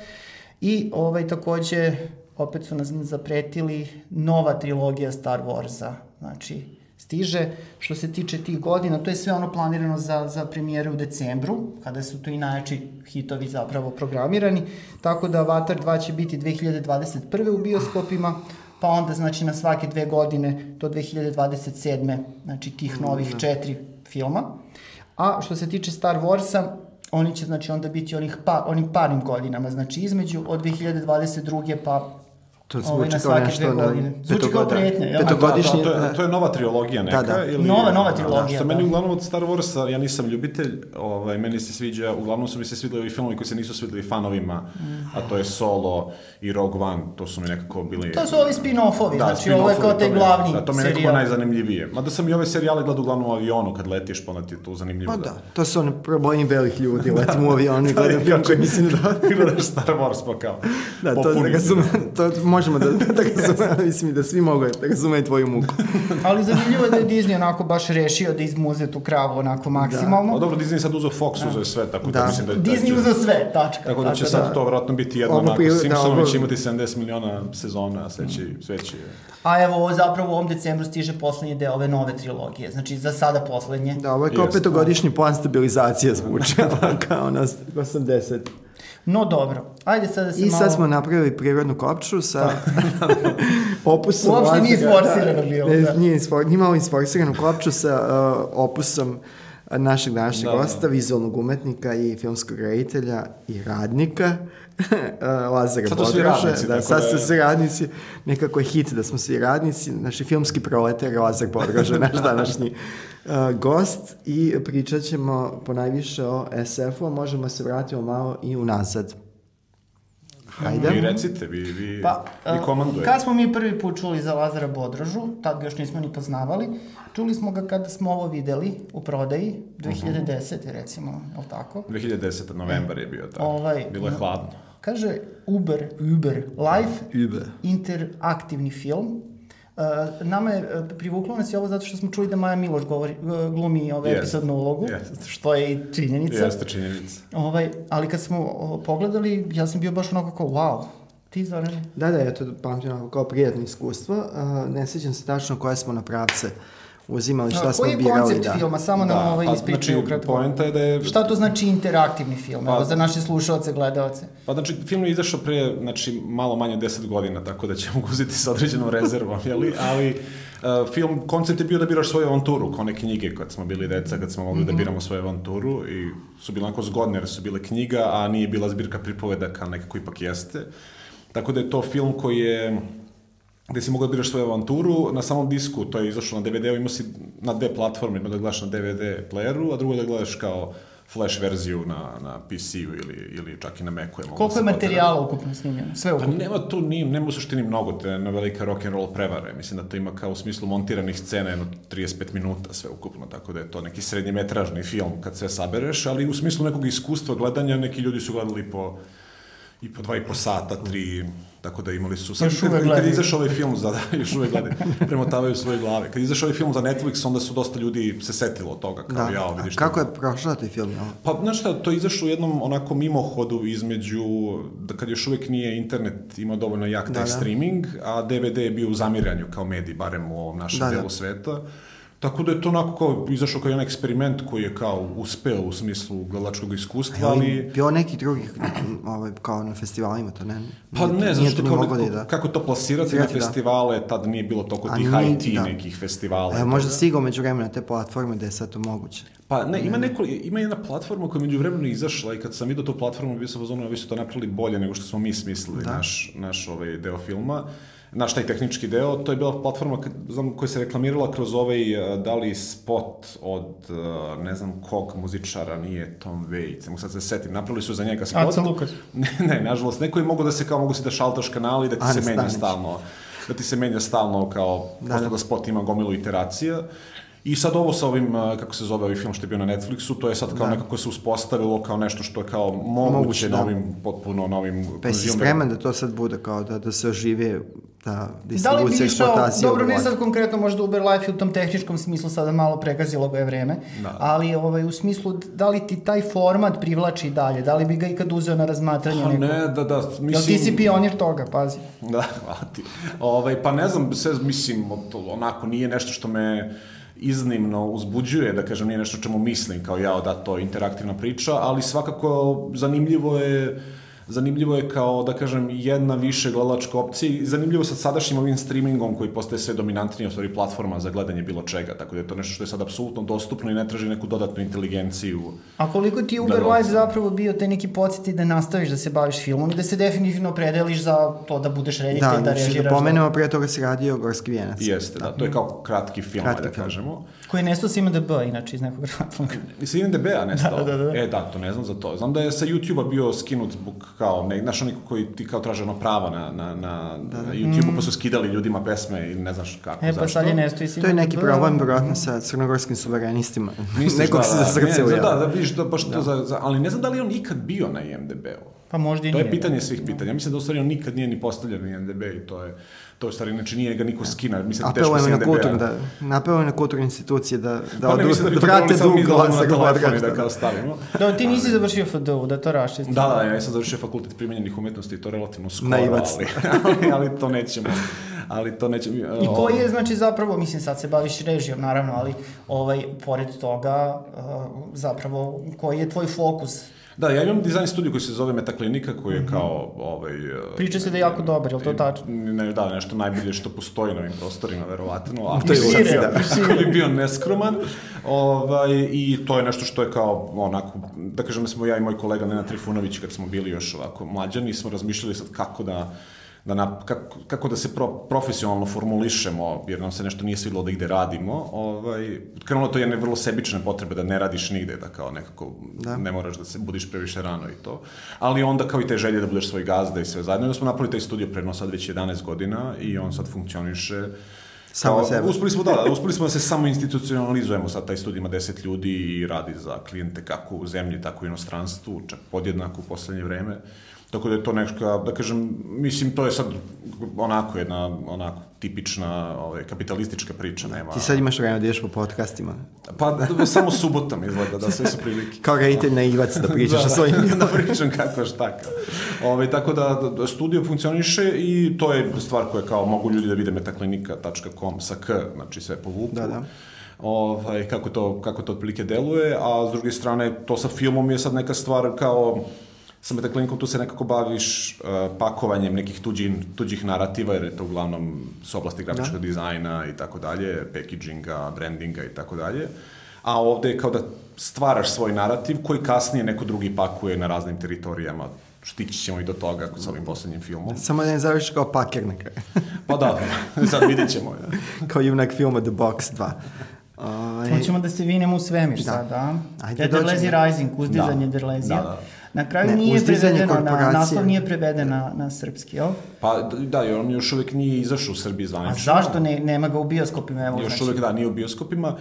I ovaj, takođe opet su nas zapretili nova trilogija Star Warsa. Znači, stiže. Što se tiče tih godina, to je sve ono planirano za, za premijere u decembru, kada su to i najjači hitovi zapravo programirani. Tako da Avatar 2 će biti 2021. u bioskopima, pa onda znači na svake dve godine do 2027. znači tih novih četiri filma. A što se tiče Star Warsa, oni će znači onda biti onih pa, onim parnim godinama, znači između od 2022. pa To zvuči kao nešto na... Zvuči kao pretnje, jel? Petogodišnje... Da, to, je, to je nova trilogija neka? Da, da. Ili, nova, nova trilogija, da. Što meni uglavnom od Star Warsa, ja nisam ljubitelj, ovaj, meni se sviđa, uglavnom su mi se svideli ovi filmovi koji se nisu svideli fanovima, mm. a to je Solo i Rogue One, to su mi nekako bili... To su ovi spin-offovi, da, znači spin ovo je kao te glavni Da, to mi je nekako najzanimljivije. Mada sam i ove serijale gledao uglavnom u avionu kad letiš, pa ti je to zanimljivo. Pa da, to su oni problemi velih ljudi, letim u avionu i gledam film koji mislim da... Gledaš Star Wars pa kao. Da, to, da ga su, to možemo da, da ga razume, mislim da svi mogu da razumeju tvoju muku. Ali zanimljivo je da je Disney onako baš rešio da izmuze tu kravu onako maksimalno. Da. O, dobro, Disney sad uzeo Fox, uzeo sve, tako da, da mislim da... Disney uzeo sve, tačka. Tako da će sad da. to vratno biti jedno ovo onako, Simpsonovi će imati 70 miliona sezona, a sve će, sve će... A evo, zapravo u ovom decembru stiže poslednji deo ove nove trilogije, znači za sada poslednje. Da, ovo je kao petogodišnji plan stabilizacije zvuče, kao na 80. No dobro, ajde sad da se I malo... I sad smo napravili prirodnu kopču sa opusom... Uopšte nije isforsirano bilo. Ne, da. nije, isfor, nije malo isforsiranu kopču sa uh, opusom našeg današnjeg da, gosta, da. vizualnog umetnika i filmskog reditelja i radnika. Lazara Sad su svi radnici. Da, sad su da svi radnici. Nekako je hit da smo svi radnici. Naši filmski proletar Lazar Podroža, naš današnji uh, gost. I pričat ćemo ponajviše o SF-u, a možemo se vratiti malo i unazad. Hajde. Vi recite, vi, vi, pa, vi uh, komandujete. Kad smo mi prvi put čuli za Lazara Bodrožu, tad ga još nismo ni poznavali, čuli smo ga kada smo ovo videli u prodaji, 2010. Uh -huh. recimo, je li tako? 2010. novembar je bio tako. Ovaj, Bilo je hladno. Kaže Uber, Uber, live, Uber. interaktivni film. Uh, nama je uh, privuklo nas je ovo zato što smo čuli da Maja Miloš govori, uh, glumi ovaj yes. epizodnu ulogu, yes. što je i činjenica. Jeste činjenica. Ovaj, ali kad smo uh, pogledali, ja sam bio baš onako kao, wow, Ti, Zoran? Da, da, ja to pamtim kao prijatno iskustvo. Uh, ne sjećam se tačno koje smo na pravce uh, uzimali šta smo birali. Koji je koncept da. filma? Samo da, nam ovaj pa, ispričaju znači, ukratko. Poenta je da je... Šta to znači interaktivni film? Pa, Evo, za naše slušalce, gledalce. Pa znači, film je izašao pre, znači, malo manje od 10 godina, tako da ćemo uzeti sa određenom rezervom, jeli? Ali uh, film, koncept je bio da biraš svoju avanturu, kao one knjige kad smo bili deca, kad smo mogli mm -hmm. da mhm. biramo svoju avanturu i su bile onako zgodne jer su bile knjiga, a nije bila zbirka pripovedaka, nekako ipak jeste. Tako da je to film koji je gde si mogao da biraš svoju avanturu, na samom disku, to je izašlo na DVD-u, imao si na dve platforme, ima da gledaš na DVD playeru, a drugo da gledaš kao flash verziju na, na PC-u ili, ili čak i na Macu. Je Koliko je materijala ukupno snimljeno? Sve pa ukupno? Pa nema tu, ni, nema u suštini mnogo te na velike rock and roll prevare. Mislim da to ima kao u smislu montiranih scena jedno 35 minuta sve ukupno, tako da je to neki srednjemetražni film kad sve sabereš, ali u smislu nekog iskustva gledanja neki ljudi su gledali po i po dva i po sata, tri, tako da imali su... Sad, kad, kad izašao ovaj film za, da, još uvek gledaju, premotavaju svoje glave. Kad izašao ovaj film za Netflix, onda su dosta ljudi se setilo toga, kao da. ja, vidiš... Kako je prošao taj film? Ja? Pa, znaš šta, to izašao u jednom onako mimohodu između, da kad još uvek nije internet imao dovoljno jak taj da, da. streaming, a DVD je bio u zamiranju kao medij, barem u ovom našem da, delu da. sveta. Tako da je to onako kao izašao kao jedan eksperiment koji je kao uspeo u smislu gledalačkog iskustva, ali... Bio neki drugih, ovaj, kao na festivalima, to ne... Pa ne, znaš što kao neko, da... kako to plasirati na da. festivale, da. tad nije bilo toliko tih IT da. nekih festivala. Evo, možda stigao među vremena te platforme da je sad to moguće. Pa ne, ima, neko, ima jedna platforma koja je među vremenu izašla i kad sam vidio tu platformu, bio sam pozorno, vi su to napravili bolje nego što smo mi smislili, da. naš, naš ovaj deo filma naš taj tehnički deo, to je bila platforma znam, koja se reklamirala kroz ovaj, eh, da li spot od, eh, ne znam kog muzičara, nije Tom Waits, mogu sad se setim, napravili su za njega spot. Aca Lukas. ne, ne, nažalost, neko je mogo da se kao, mogu si da šaltaš kanali da ti A, se menja stalno da ti se menja stalno kao, da, da. spot ima gomilu iteracija. I sad ovo sa ovim, kako se zove ovaj film što je bio na Netflixu, to je sad kao da. nekako se uspostavilo kao nešto što je kao moguće, moguće da. novim, potpuno novim... Pa si spreman da to sad bude kao da, da se oživi ta distribucija, da eksploatacija. Dobro, ne sad konkretno možda Uber Life u tom tehničkom smislu sada malo pregazilo je vreme, da. ali ovaj, u smislu da li ti taj format privlači dalje, da li bi ga ikad uzeo na razmatranje pa neko? Ne, da, da, mislim... Jel ti si pionir toga, pazi. Da, hvala ti. Ovaj, pa ne znam, sve, mislim, onako, nije nešto što me iznimno uzbuđuje, da kažem, nije nešto čemu mislim kao ja, da to je interaktivna priča, ali svakako zanimljivo je zanimljivo je kao, da kažem, jedna više gledalačka opcija i zanimljivo sa sadašnjim ovim streamingom koji postaje sve dominantnija, u stvari platforma za gledanje bilo čega, tako da je to nešto što je sad apsolutno dostupno i ne traži neku dodatnu inteligenciju. A koliko ti Uber Life zapravo bio te neki podsjeti da nastaviš da se baviš filmom i da se definitivno predeliš za to da budeš reditelj, da, da znači, režiraš? Da, pomenemo, pre toga se radio Gorski vijenac. Jeste, da, to je kao kratki film, kratki da kažemo. Koji je nestao sa IMDB, inače, iz nekog razloga. Sa IMDB-a nestao? Da, da, da. E, da, to ne znam za to. Znam da je sa YouTube-a bio skinut zbog kao, ne, znaš, oni koji ti kao traže ono prava na, na, na, da, da. na YouTube-u, mm. pa su skidali ljudima pesme i ne znaš kako, e, pa zašto. sad je nesto i To je neki problem, vjerojatno, sa crnogorskim suverenistima. Misliš Nekog da, se za srce ne, da, da, vidiš, da, baš da. to za, za, ali ne znam da li on ikad bio na IMDB-u. Pa možda i to nije. To je pitanje svih pitanja. Mislim da u stvari on nikad nije ni postavljen na IMDB i to je to je stvari, znači nije ga niko skina, mislim da teško se na kultur, da, napeo na kulturne institucije da, da, pa ne, mislim da, da vrate dug glasa podcast. Da kao stavimo. Da, ti nisi završio FDU, da to raščistimo. Da, da, ja sam završio fakultet primenjenih umetnosti i to relativno skoro, Naivac. ali, ali, ali to nećemo ali to neće... I koji je, znači, zapravo, mislim, sad se baviš režijom, naravno, ali, ovaj, pored toga, zapravo, koji je tvoj fokus Da, ja imam dizajn studiju koji se zove Metaklinika, koji je mhm. kao... Ovaj, Priča se da je jako dobar, je li to tačno? Ne, da, nešto najbolje što postoji na ovim prostorima, verovatno. A to je da, šire. bi bio neskroman. Ovaj, I to je nešto što je kao, onako, da kažem da smo ja i moj kolega Nena Trifunović, kad smo bili još ovako mlađani, smo razmišljali sad kako da da na, kako, kako da se pro, profesionalno formulišemo, jer nam se nešto nije svidlo da ide radimo, ovaj, krenulo to jedne vrlo sebične potrebe da ne radiš nigde, da kao nekako da. ne moraš da se budiš previše rano i to. Ali onda kao i te želje da budeš svoj gazda i sve zajedno. I onda smo napravili taj studio predno sad već 11 godina i on sad funkcioniše Samo kao, sebe. Uspeli smo, da, uspeli smo da se samo institucionalizujemo, sad taj studij ima 10 ljudi i radi za klijente kako u zemlji, tako i u inostranstvu, čak podjednako u poslednje vreme. Tako da je to neka, da kažem, mislim, to je sad onako jedna, onako, tipična ovaj, kapitalistička priča, nema... Ti sad imaš vremena da ideš po podcastima. Pa, da, samo subotom izgleda, da sve su prilike. Kao reditelj na Ivac, da pričaš da, o svojim... da, da pričam kako šta. Ove, ovaj, tako da, da, studio funkcioniše i to je stvar koja kao mogu ljudi da vide metaklinika.com sa k, znači sve povuku. Da, da ovaj, kako, to, kako to otprilike deluje, a s druge strane, to sa filmom je sad neka stvar kao sa metaklinikom tu se nekako baviš uh, pakovanjem nekih tuđih, tuđih narativa, jer je to uglavnom s oblasti grafičkog da. dizajna i tako dalje, packaginga, brandinga i tako dalje. A ovde je kao da stvaraš svoj narativ koji kasnije neko drugi pakuje na raznim teritorijama stići ćemo i do toga sa ovim poslednjim filmom. Samo da ne završi kao paker na kraju. pa da, sad vidit ćemo. Ja. kao junak filma The Box 2. Ovaj... Hoćemo da se vinemo u svemir da. sad, da? Ajde, Derlezi Rising, uzdizanje da. Derlezija. Da, da. Na kraju ne, nije prevedeno, na, naslov nije preveden na, na srpski, jel? Pa da, jer on još uvek nije izašao u Srbiji zvanično. A zašto ne, nema ga u bioskopima? Evo, još znači. uvek da, nije u bioskopima.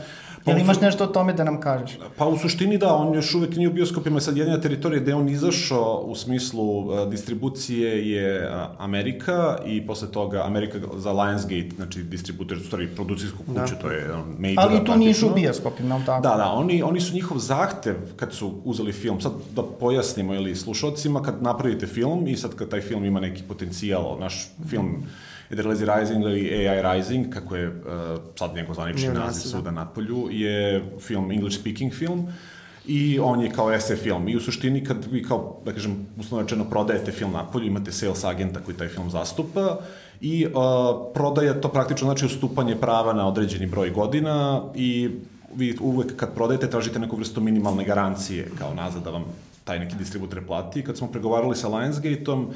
Pa Jel imaš nešto o tome da nam kažeš? Pa u suštini da, on još uvek nije u bioskopima, sad jedina teritorija gde on izašao u smislu uh, distribucije je uh, Amerika i posle toga Amerika za Lionsgate, znači distributer, u stvari producijsku kuću, da. to je um, major. Ali tu nisu u bioskopima, ali tako? Da, da, oni, oni su njihov zahtev kad su uzeli film, sad da pojasnimo ili slušalcima, kad napravite film i sad kad taj film ima neki potencijal, naš film mm Ederlezi Rising ili AI Rising, kako je uh, sad njegov zvanični naziv da. suda napolju, je film, English speaking film, i on je kao SF film. I u suštini kad vi kao, da kažem, uslovno rečeno prodajete film napolju, imate sales agenta koji taj film zastupa i uh, prodaja to praktično znači ustupanje prava na određeni broj godina i vi uvek kad prodajete tražite neku vrstu minimalne garancije kao nazad da vam taj neki distributer plati. Kad smo pregovarali sa Lionsgate-om,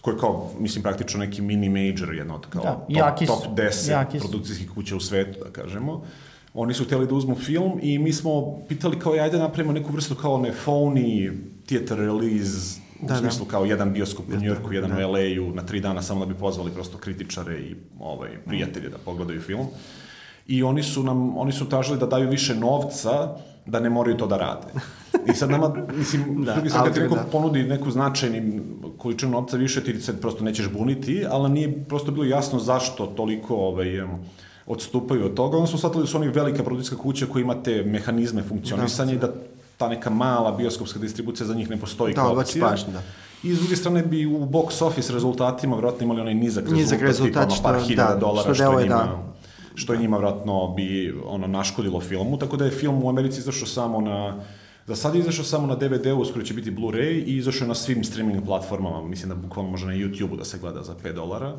koji je kao, mislim, praktično neki mini major, jedno od kao da, top, top 10 produkcijskih kuća u svetu, da kažemo. Oni su hteli da uzmu film i mi smo pitali kao, ajde napravimo neku vrstu kao ne phony theater release u da, smislu da. kao jedan bioskop u Njujorku, jedan da. u LA-u, na tri dana samo da bi pozvali prosto kritičare i ovaj, prijatelje da pogledaju film. I oni su nam, oni su tražili da daju više novca, da ne moraju to da rade. I sad nama, mislim, da, drugi sad kad ti neko da. ponudi neku značajni količinu novca više, ti se prosto nećeš buniti, ali nije prosto bilo jasno zašto toliko ovaj, odstupaju od toga. Onda smo shvatili da su oni velika produkcijska kuća koja ima te mehanizme funkcionisanja da, i da ta neka mala bioskopska distribucija za njih ne postoji da, kao opcija. Pažnje, da. I s druge strane bi u box office rezultatima vjerojatno imali onaj nizak, nizak rezultat, rezultat ono par hiljada da, dolara što, što je njima, da. Što je njima vjerojatno bi ono naškodilo filmu, tako da je film u Americi izašao samo na Za sad je izašao samo na DVD-u, uskoro će biti Blu-ray i izašao je na svim streaming platformama, mislim da bukvalno može na YouTube-u da se gleda za 5 dolara.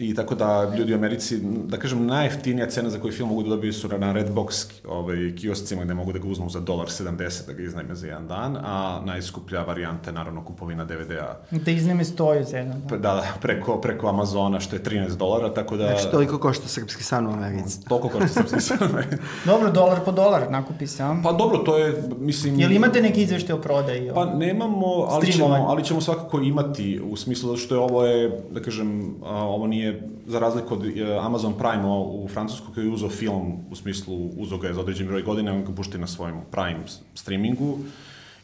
I tako da ljudi u Americi, da kažem, najjeftinija cena za koju film mogu da dobiju su na Redbox ovaj, kioscima gde mogu da ga uzmu za dolar 70 da ga iznajme za jedan dan, a najskuplja varijanta je naravno kupovina DVD-a. Da iznajme stoju za jedan dan. Da, da, preko, preko Amazona što je 13 dolara, tako da... Znači toliko košta srpski san u Americi. Toliko košta srpski san u Americi. dobro, dolar po dolar nakupi se, a? Pa dobro, to je, mislim... Jel imate neki izvešte o prodaji? Pa nemamo, ali ćemo, ali ćemo svakako imati u smislu zato što je ovo je, da kažem, ovo nije za razliku od e, Amazon Prime u Francusku koji je uzao film, u smislu uzao ga je za određen broj godina, on ga pušti na svojom Prime streamingu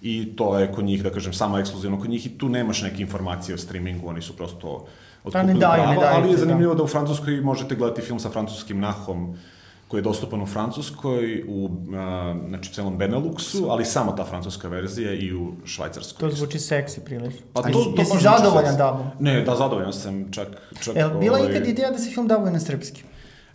i to je kod njih, da kažem, samo ekskluzivno kod njih i tu nemaš neke informacije o streamingu, oni su prosto otkupili ne daju, ne daju, ali je da. zanimljivo da. da u Francuskoj možete gledati film sa francuskim nahom koji je dostupan u Francuskoj, u a, znači, celom Beneluxu, ali samo ta francuska verzija i u švajcarskoj. To zvuči seksi prilično. Pa to, to Jesi zadovoljan dabom? Ne, da, zadovoljan sam, čak... čak Jel, bila ovaj... ikad ideja da se film dabuje na srpski?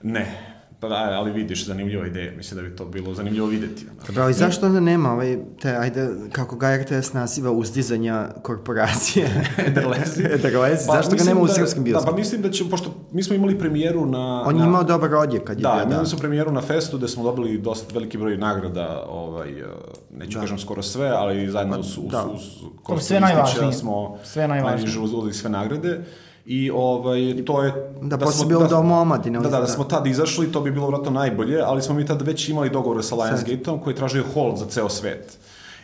Ne, Pa da, ali vidiš, zanimljiva ideja, mislim da bi to bilo zanimljivo videti. Dobro, ali zašto onda nema ovaj, te, ajde, kako ga RTS naziva, uzdizanja korporacije? Ederlezi. Ederlezi, pa, zašto ga nema u da, srpskim bioskopu? Da, pa mislim da će, pošto mi smo imali premijeru na... On je imao dobar odjek kad je da, bio, da. imali smo premijeru na festu gde smo dobili dosta veliki broj nagrada, ovaj, eh, neću da. kažem skoro sve, ali zajedno uz, uz, da. uz, uz, uz sve najvažnije. smo sve najvažnije. uzeli sve nagrade. I ovaj, to je... Da, da smo, bilo da, domu omladine. Da, da, da, smo tad izašli, to bi bilo vratno najbolje, ali smo mi tad već imali dogovore sa Lionsgate-om koji je tražio hold za ceo svet.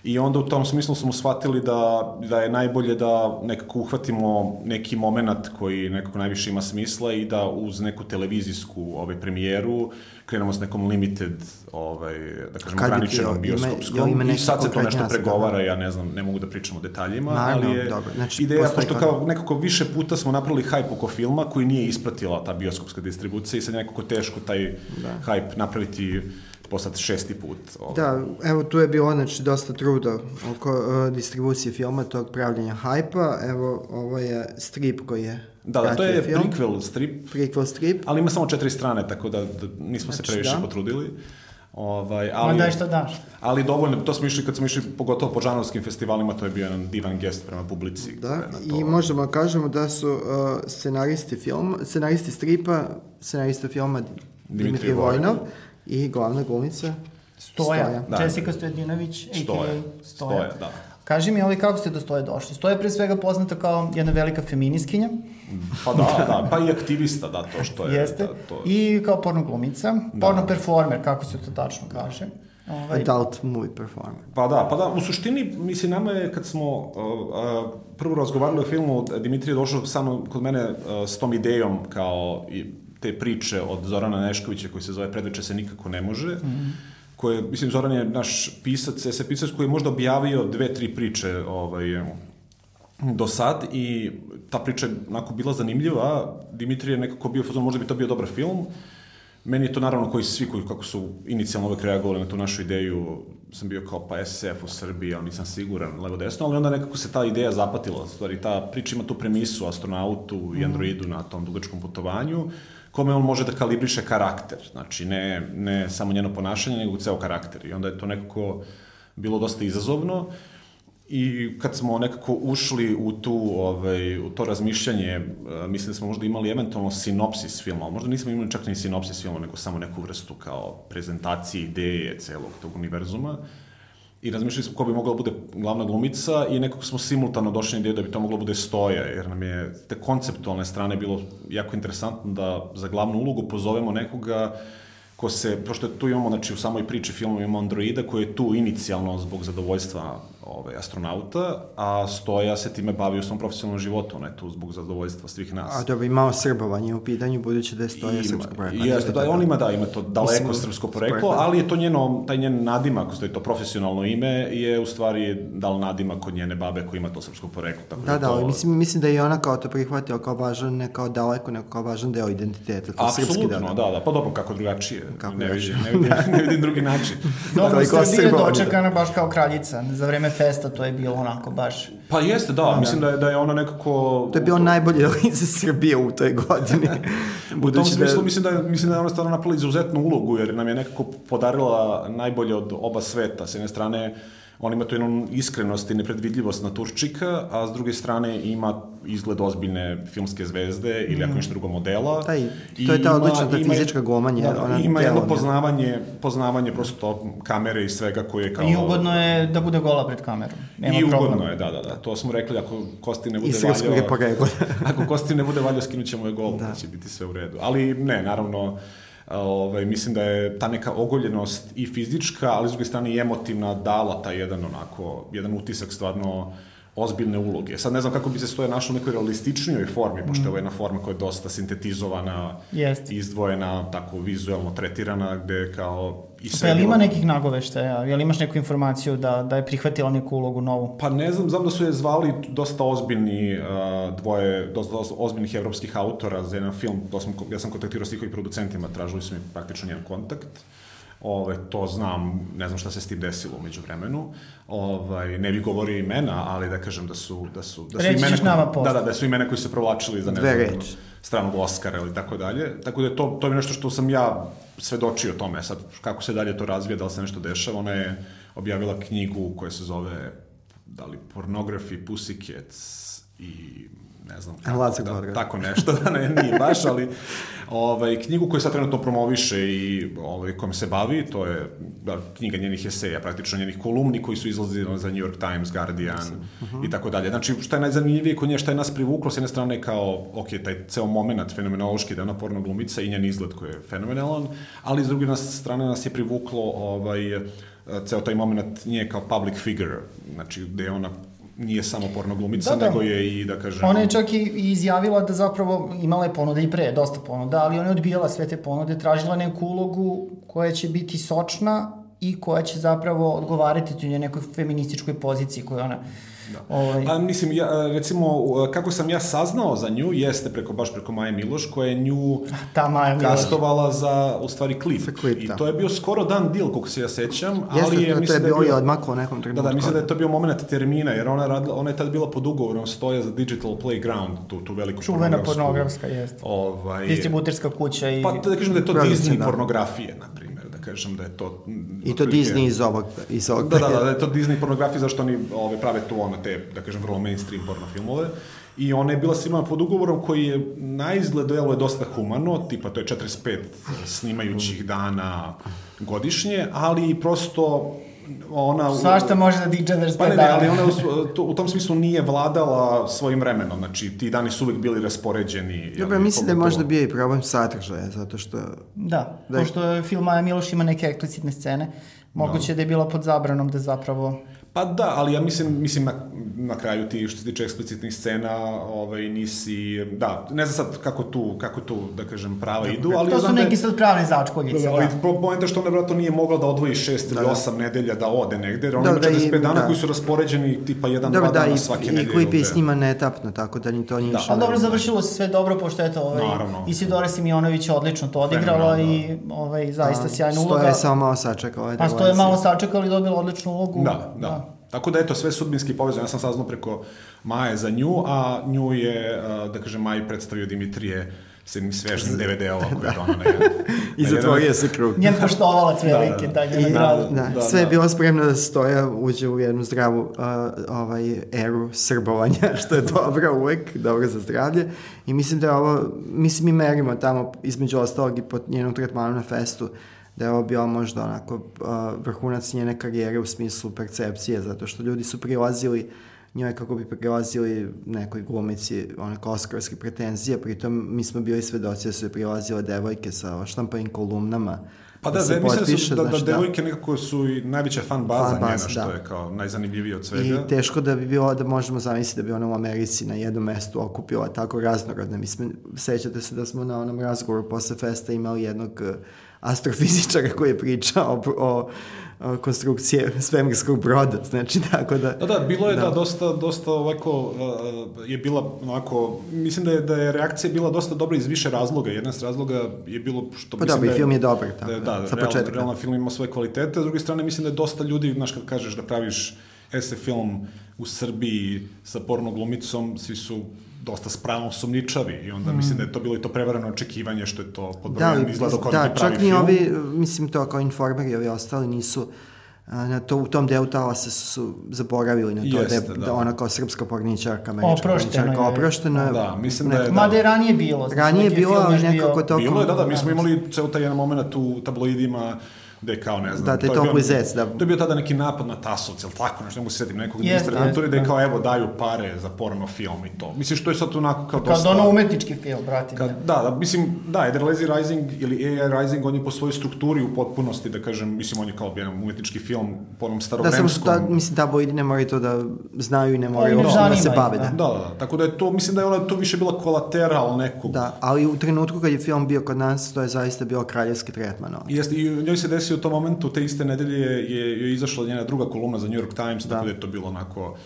I onda u tom smislu smo shvatili da, da je najbolje da nekako uhvatimo neki moment koji nekako najviše ima smisla i da uz neku televizijsku ovaj, premijeru krenemo s nekom limited, ovaj, da kažem, ograničenom bioskopskom ima, ima i sad se to nešto pregovara, ja ne znam, ne mogu da pričam o detaljima, Naravno, ali je dobro. Znači, ideja, pošto kao nekako više puta smo napravili hype oko filma koji nije ispratila ta bioskopska distribucija i sad je nekako teško taj da. hype napraviti poslat šesti put. Ovaj. Da, evo tu je bilo znači dosta truda oko uh, distribucije filma, tog pravljanja hajpa. Evo, ovo je strip koji je Da, da, to je film. prequel strip. Prequel strip. Ali ima samo četiri strane, tako da, da nismo znači, se previše da. potrudili. Ovaj, ali, Ma daj što daš. Ali dovoljno, to smo išli kad smo išli pogotovo po žanovskim festivalima, to je bio jedan divan gest prema publici. Da, i možemo da kažemo da su uh, scenaristi film, scenaristi stripa, scenarista filma Dimitri Vojnov, i glavna glumica Stoja, Stoja. Da. Jessica Stojedinović, Stoja. Stoja. Stoja, da. Kaži mi, ovaj, kako ste do Stoje došli? Stoja je pre svega poznata kao jedna velika feminiskinja. Pa da, da, pa i aktivista, da, to što je. Jeste. Da, to... I kao porno glumica, da. porno performer, kako se to tačno kaže. Ovaj... Adult movie performer. Pa da, pa da, u suštini, mislim, nama je, kad smo uh, uh, prvo razgovarali o filmu, Dimitrije je došao samo kod mene uh, s tom idejom kao i te priče od Zorana Neškovića koji se zove Predveče se nikako ne može, mm -hmm. koje, mislim, Zoran je naš pisac, se pisac koji je možda objavio dve, tri priče ovaj, do sad i ta priča je onako bila zanimljiva. Dimitrij je nekako bio fazon, možda bi to bio dobar film. Meni je to naravno koji svi koji kako su inicijalno uvek reagovali na tu našu ideju, sam bio kao pa SF u Srbiji, ali nisam siguran, levo desno, ali onda nekako se ta ideja zapatila. Stvari, ta priča ima tu premisu astronautu i mhm. androidu na tom dugačkom putovanju kome on može da kalibriše karakter. Znači, ne, ne samo njeno ponašanje, nego ceo karakter. I onda je to nekako bilo dosta izazovno. I kad smo nekako ušli u tu ovaj u to razmišljanje, e, mislim da smo možda imali eventualno sinopsis filma, ali možda nismo imali čak ni sinopsis filma, nego samo neku vrstu kao prezentacije ideje celog tog univerzuma i razmišljali smo ko bi mogla da bude glavna glumica i nekako smo simultano došli na ideju da bi to moglo da bude Stoja, jer nam je te konceptualne strane bilo jako interesantno da za glavnu ulogu pozovemo nekoga ko se, pošto tu imamo, znači u samoj priči filmu imamo androida koji je tu inicijalno zbog zadovoljstva ovaj, astronauta, a Stoja se time bavi u svom profesionalnom životu, ona je tu zbog zadovoljstva svih nas. A dobro, imao srbovanje u pitanju, budući da je Stoja srpsko poreklo. Jeste, da, on ima, da, ima to daleko Mislim, srpsko poreklo, ali je to njeno, taj njen nadimak, stoji to profesionalno ime, je u stvari dal nadimak kod njene babe koja ima to srpsko poreklo. Tako da, da, da, to... mislim, mislim da je ona kao to prihvatila kao važan, ne kao daleko, nego kao važan deo identiteta. Apsolutno, da, da, da, pa dobro, kako drugačije. Kako ne, vidim, ne, vidim, ne vidim drugi način. Dobro, Srbija je dočekana baš kao kraljica. Za vreme festa to je bilo onako baš... Pa jeste, da, da. mislim da je, da je ona nekako... To je bilo najbolje lice Srbije u toj godini. u tom da smislu da... mislim da je, mislim da je ona stvarno napravila izuzetnu ulogu, jer nam je nekako podarila najbolje od oba sveta. S jedne strane, on ima tu jednu iskrenost i nepredvidljivost naturčika, a s druge strane ima izgled ozbiljne filmske zvezde ili ako mm. nešto drugo modela. Taj, to je ta odlična ta fizička gomanja. Da, ona ima jedno poznavanje, poznavanje prosto kamere i svega koje je kao... I ugodno je da bude gola pred kamerom. Nema I ugodno problem. je, da, da, da. To smo rekli, ako Kosti ne bude valjao... ako Kosti ne bude valjao, skinut ćemo je gol, da. da će biti sve u redu. Ali ne, naravno, Ovaj, mislim da je ta neka ogoljenost i fizička, ali s druge strane i emotivna dala taj jedan onako, jedan utisak stvarno ozbiljne uloge. Sad ne znam kako bi se stoje našo u nekoj realističnijoj formi, pošto je ovo jedna forma koja je dosta sintetizovana, Jest. izdvojena, tako vizuelno tretirana, gde kao i sve... Pa je li ima nekih nagoveštaja? Je li imaš neku informaciju da, da je prihvatila neku ulogu novu? Pa ne znam, znam da su je zvali dosta ozbiljni uh, dvoje, dosta, dosta ozbiljnih evropskih autora za jedan film. To sam, ja sam kontaktirao s njihovim producentima, tražili su mi praktično njen kontakt. Ove, to znam, ne znam šta se s tim desilo umeđu vremenu. Ovaj, ne bih govorio imena, ali da kažem da su, da su, da su Reći imena, nama da, da, da su imena koji se provlačili za ne znam, stranog Oscara ili tako dalje. Tako da je to, to je nešto što sam ja svedočio tome. Sad, kako se dalje to razvija, da li se nešto dešava, ona je objavila knjigu koja se zove da li Pornography Pussycats i ne znam kako, da, tako nešto, da ne, nije baš, ali ovaj, knjigu koju sad trenutno promoviše i ovaj, kojom se bavi, to je da, knjiga njenih eseja, praktično njenih kolumni koji su izlazili za New York Times, Guardian uh -huh. i tako dalje. Znači, šta je najzanimljivije kod nje, šta je nas privuklo, s jedne strane kao, ok, taj ceo moment fenomenološki da je ona porno glumica i njen izgled koji je fenomenalan, ali s druge strane nas je privuklo ovaj, ceo taj moment nje kao public figure, znači gde je ona nije samo porno glumica, da, da. nego je i, da kažem... Ona je čak i izjavila da zapravo imala je ponude i pre, dosta ponuda, ali ona je odbijala sve te ponude, tražila neku ulogu koja će biti sočna i koja će zapravo odgovarati tu nekoj feminističkoj poziciji koju ona Da. Ovaj... Pa mislim, ja, recimo, kako sam ja saznao za nju, jeste preko, baš preko Maje Miloš, koja je nju Ta Maja Miloš. kastovala za, u stvari, klip. klip I da. to je bio skoro dan deal, koliko se ja sećam. Jeste, ali je, to, mislim, to je bio, da je bio odmako u nekom trenutku. Da, da, mislim da je to bio moment termina, jer ona, radila, ona je tad bila pod ugovorom stoja za Digital Playground, tu, tu veliku Čuvena pornografska, jeste. Ovaj, Distributerska kuća i... Pa da kažem da je to Disney da. pornografije, na primjer kažem da je to... I to Disney iz ovog, iz ovog da, da, da, da je to Disney pornografija, zašto oni ove, prave tu ono te, da kažem, vrlo mainstream porno filmove. I ona je bila svima pod ugovorom koji je na izgled je dosta humano, tipa to je 45 snimajućih dana godišnje, ali prosto ona... Svašta može da diđe da Pa ne, ne, ali ona u, to, u tom smislu nije vladala svojim vremenom, znači ti dani su uvek bili raspoređeni. Dobro, mislim da je možda bio i problem sadržaja, zato što... Da, da pošto film Maja Miloš ima neke eksplicitne scene, moguće no. da je bila pod zabranom da zapravo Pa da, ali ja mislim, mislim na, na kraju ti što se tiče eksplicitnih scena, ovaj, nisi, da, ne znam sad kako tu, kako tu, da kažem, prava da, idu, ali... To su neki da, sad pravne začkoljice, da. Ali da. pojenta što ona vratno nije mogla da odvoji šest ili da, da. osam nedelja da ode negde, jer ona da, ima 45 da, dana da. koji su raspoređeni tipa jedan, dobro, dva da, dana i, svake nedelje. I klip je snima netapno, tako da ni to nije da. Ali dobro, završilo se sve dobro, pošto je to ovaj, Naravno. Isidora Simionović odlično to odigrala i ovaj, zaista sjajna uloga. Stoje samo malo sačekala. A Stoje malo sačekala i dobila odličnu ulogu. Da, da. Tako da eto, sve sudbinski povezano. Ja sam saznao preko Maje za nju, a nju je, da kažem, Maj predstavio Dimitrije sa jednim svežnim DVD-ova koje je donao na jedan... I zatvorio se krug. Njen poštovalac velike, da, da, da, da, da, da, sve je bilo spremno da stoja, uđe u jednu zdravu uh, ovaj, eru srbovanja, što je dobro uvek, dobro za zdravlje. I mislim da je ovo, mislim mi merimo tamo, između ostalog i pod njenom tretmanu na festu, da je ovo bio možda onako vrhunac njene karijere u smislu percepcije, zato što ljudi su prilazili njoj kako bi prilazili nekoj glumici onako oskarske pretenzije, pritom mi smo bili svedoci da su je prilazile devojke sa štampanim kolumnama Pa da, da, se mislim potpiše, da, su, da, da, devojke nekako su i najveća fan baza fan njena, što da. je kao najzanimljivije od svega. I teško da bi bilo, da možemo zamisliti da bi ona u Americi na jednom mestu okupila tako raznorodne. Mislim, sećate se da smo na onom razgovoru posle festa imali jednog uh, astrofizičara koji je pričao o, o konstrukcije svemirskog broda, znači tako da... Da, da, bilo je da, da. dosta, dosta ovako, uh, je bila ovako, mislim da je, da je reakcija bila dosta dobra iz više razloga, jedan s razloga je bilo što... Pa mislim dobro, da je, film je dobar, tako da, da, da, sa realno, početka. realno film ima svoje kvalitete, s druge strane mislim da je dosta ljudi, znaš kad kažeš da praviš SF film u Srbiji sa porno glumicom, svi su dosta spravno sumničavi i onda mm. mislim da je to bilo i to prevarano očekivanje što je to pod da, izgleda kao da, neki pravi film. Da, čak ni ovi, mislim to kao informeri, ovi ostali nisu na to, u tom delu talasa su, su zaboravili na to Jeste, da, da, ona kao srpska porničarka, američka porničarka, oprošteno je. Da, mislim da je... Da. Mada je ranije bilo. Ranije je bilo, ali nekako to... Bilo je, da, da, mi smo imali ceo taj jedan moment u tabloidima gde je kao, ne znam... Da, to je to zec, da. To je bio tada neki napad na Tasovce, ili tako, nešto, ne mogu se setim nekog yes, ministra kulture, da je kao, evo, daju pare za porno film i to. Mislim, što je sad onako kao dosta... Kao ono umetnički film, brati. Kad, da, da, mislim, da, Lazy Rising ili AI Rising, on je po svojoj strukturi u potpunosti, da kažem, mislim, on je kao jedan umetnički film po onom starovremskom... Da, samo, da, mislim, tabloidi ne moraju to da znaju i ne moraju da, da se bave, da. Da, da, tako da je to, mislim da je ona to više bila kolateral nekog. Da, ali u trenutku kad je film bio kod nas, to je zaista bio kraljevski tretman. Jeste, i njoj se desio u tom momentu te iste nedelje je, je izašla njena druga kolumna za New York Times, da. tako da je to bilo onako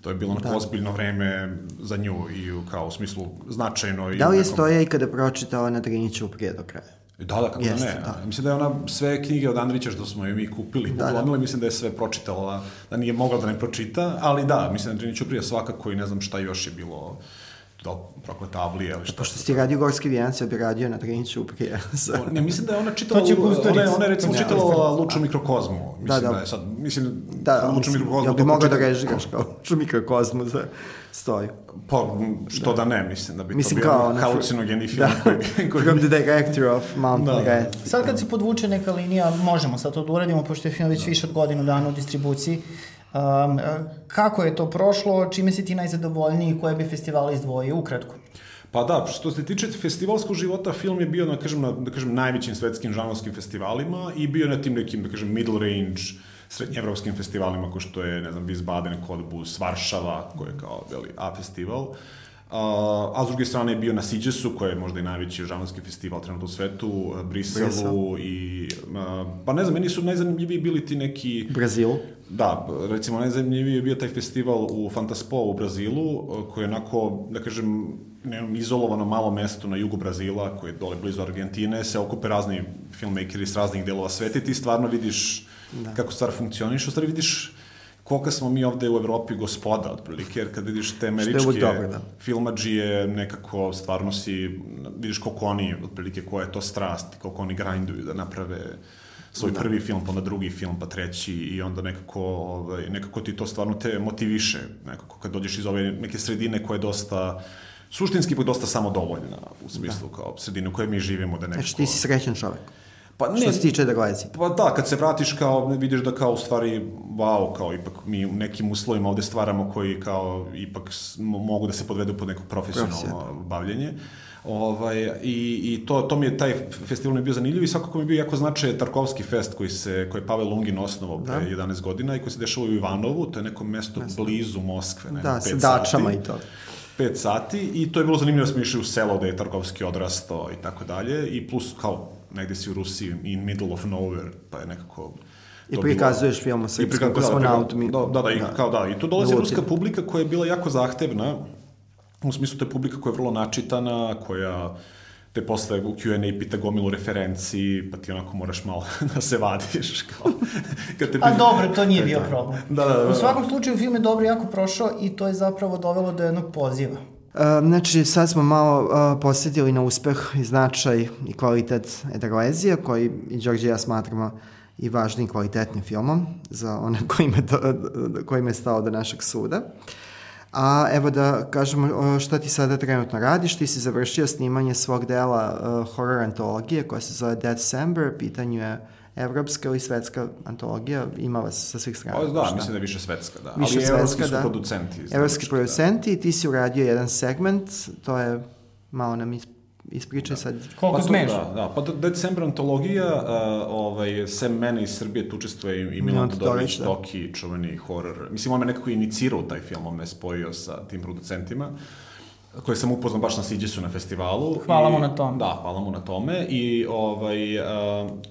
to je bilo onako da. ozbiljno vreme za nju i kao u smislu značajno. Da li je nekom... stoja i kada pročitala na Driniću prije do kraja? Da, da, kako Jeste, da ne. Da. Mislim da je ona sve knjige od Andrića što smo je mi kupili, da, poklonili, da. mislim da je sve pročitala, da nije mogla da ne pročita, ali da, mislim da Driniću prije svakako i ne znam šta još je bilo to prokleta avlija ili šta. Pošto si radio Gorski vijanci, ja bi radio na Trinću prije. ne, mislim da je ona čitala, ona, je, ona je recimo čitala Luču mikrokozmu. Mislim da, da. da je sad, mislim, da, Luču mikrokozmu. Ja bi mogao da režiraš kao Luču mikrokozmu za stoju. Pa, što da. da ne, mislim da bi mislim, to bio kao, halucinogeni film. Da. Koji, koji... From the director of Mountain da. Red. Sad kad se podvuče neka linija, možemo sad to da uradimo, pošto je film već da. više od godinu dana u distribuciji, Um, kako je to prošlo, čime si ti najzadovoljniji, koje bi festivale izdvojio, ukratko? Pa da, što se tiče festivalskog života, film je bio na, kažem, na da kažem, najvećim svetskim žanrovskim festivalima i bio na tim nekim, da kažem, middle range, srednjevropskim festivalima, ko što je, ne znam, Wiesbaden, Cottbus, Varšava, koji je kao, veli, A festival. Uh, a s druge strane je bio na Siđesu, koji je možda i najveći žanrovski festival trenutno u svetu, Briselu Brisel. i... Uh, pa ne znam, meni su najzanimljiviji bili ti neki... Brazil. Da, recimo najzanimljiviji je bio taj festival u Fantaspo u Brazilu, koji je onako, da kažem, nekom izolovano malo mesto na jugu Brazila, koje je dole blizu Argentine, se okupe razni filmmakeri s raznih delova sveta i ti stvarno vidiš da. kako stvar funkcioniš, u stvari vidiš koliko smo mi ovde u Evropi gospoda, otprilike, jer kad vidiš te američke dobro, da. filmađije, nekako stvarno si, vidiš koliko oni, otprilike, koja je to strast, koliko oni grinduju da naprave svoj da. prvi film, pa onda drugi film, pa treći i onda nekako, ovaj, nekako ti to stvarno te motiviše, nekako kad dođeš iz ove neke sredine koja je dosta suštinski pa dosta samodovoljna u smislu da. kao sredine u kojoj mi živimo da nekako... Znači ti si srećan čovek. Pa ne, što se tiče da gledci. Pa da, kad se vratiš kao, vidiš da kao u stvari, wow, kao ipak mi u nekim uslovima ovde stvaramo koji kao ipak mogu da se podvedu pod neko profesionalno bavljenje. Ovaj, i, I to, to mi je, taj festival mi je bio zanimljiv i svakako mi je bio jako značaj Tarkovski fest koji, se, koji je Pavel Lungin osnovao pre da. 11 godina i koji se dešava u Ivanovu, to je neko mesto Mesto. blizu Moskve, ne, da, sa dačama i to. 5 sati i to je bilo zanimljivo da smo išli u selo da je Tarkovski odrastao i tako dalje i plus kao negde si u Rusiji in middle of nowhere pa je nekako I prikazuješ film sa srpskom kosmonautom. Da, da, da, i, da. kao da, i tu dolazi ruska publika koja je bila jako zahtevna, u smislu te publika koja je vrlo načitana, koja te posle u Q&A pita gomilu referenciji, pa ti onako moraš malo da se vadiš. Kao, kad te... A dobro, to nije bio problem. Da, da, da, da. U svakom slučaju film je dobro jako prošao i to je zapravo dovelo do jednog poziva. Znači, sad smo malo posjetili na uspeh i značaj i kvalitet Edralezija, koji i Đorđe ja smatramo i važnim kvalitetnim filmom za one kojima, kojima je stao do našeg suda. A evo da kažemo šta ti sada trenutno radiš, ti si završio snimanje svog dela uh, horror antologije koja se zove December, pitanju je evropska ili svetska antologija, ima vas sa svih strana. O, da, šta? mislim da je više svetska, da. Više Ali svetska, evropski su da. producenti. Evropski producenti da. i ti si uradio jedan segment, to je malo nam ispričaj sad. Koliko pa smeš? Da, da, pa decembar antologija, uh, ovaj, sem mene iz Srbije tu učestvuje i Milan Todorović, Toki, čuveni horor. Mislim, on me nekako inicirao taj film, on me spojio sa tim producentima koje sam upoznao baš na Siđesu na festivalu. Hvala mu na tome. Da, hvala mu na tome. I ovaj, uh,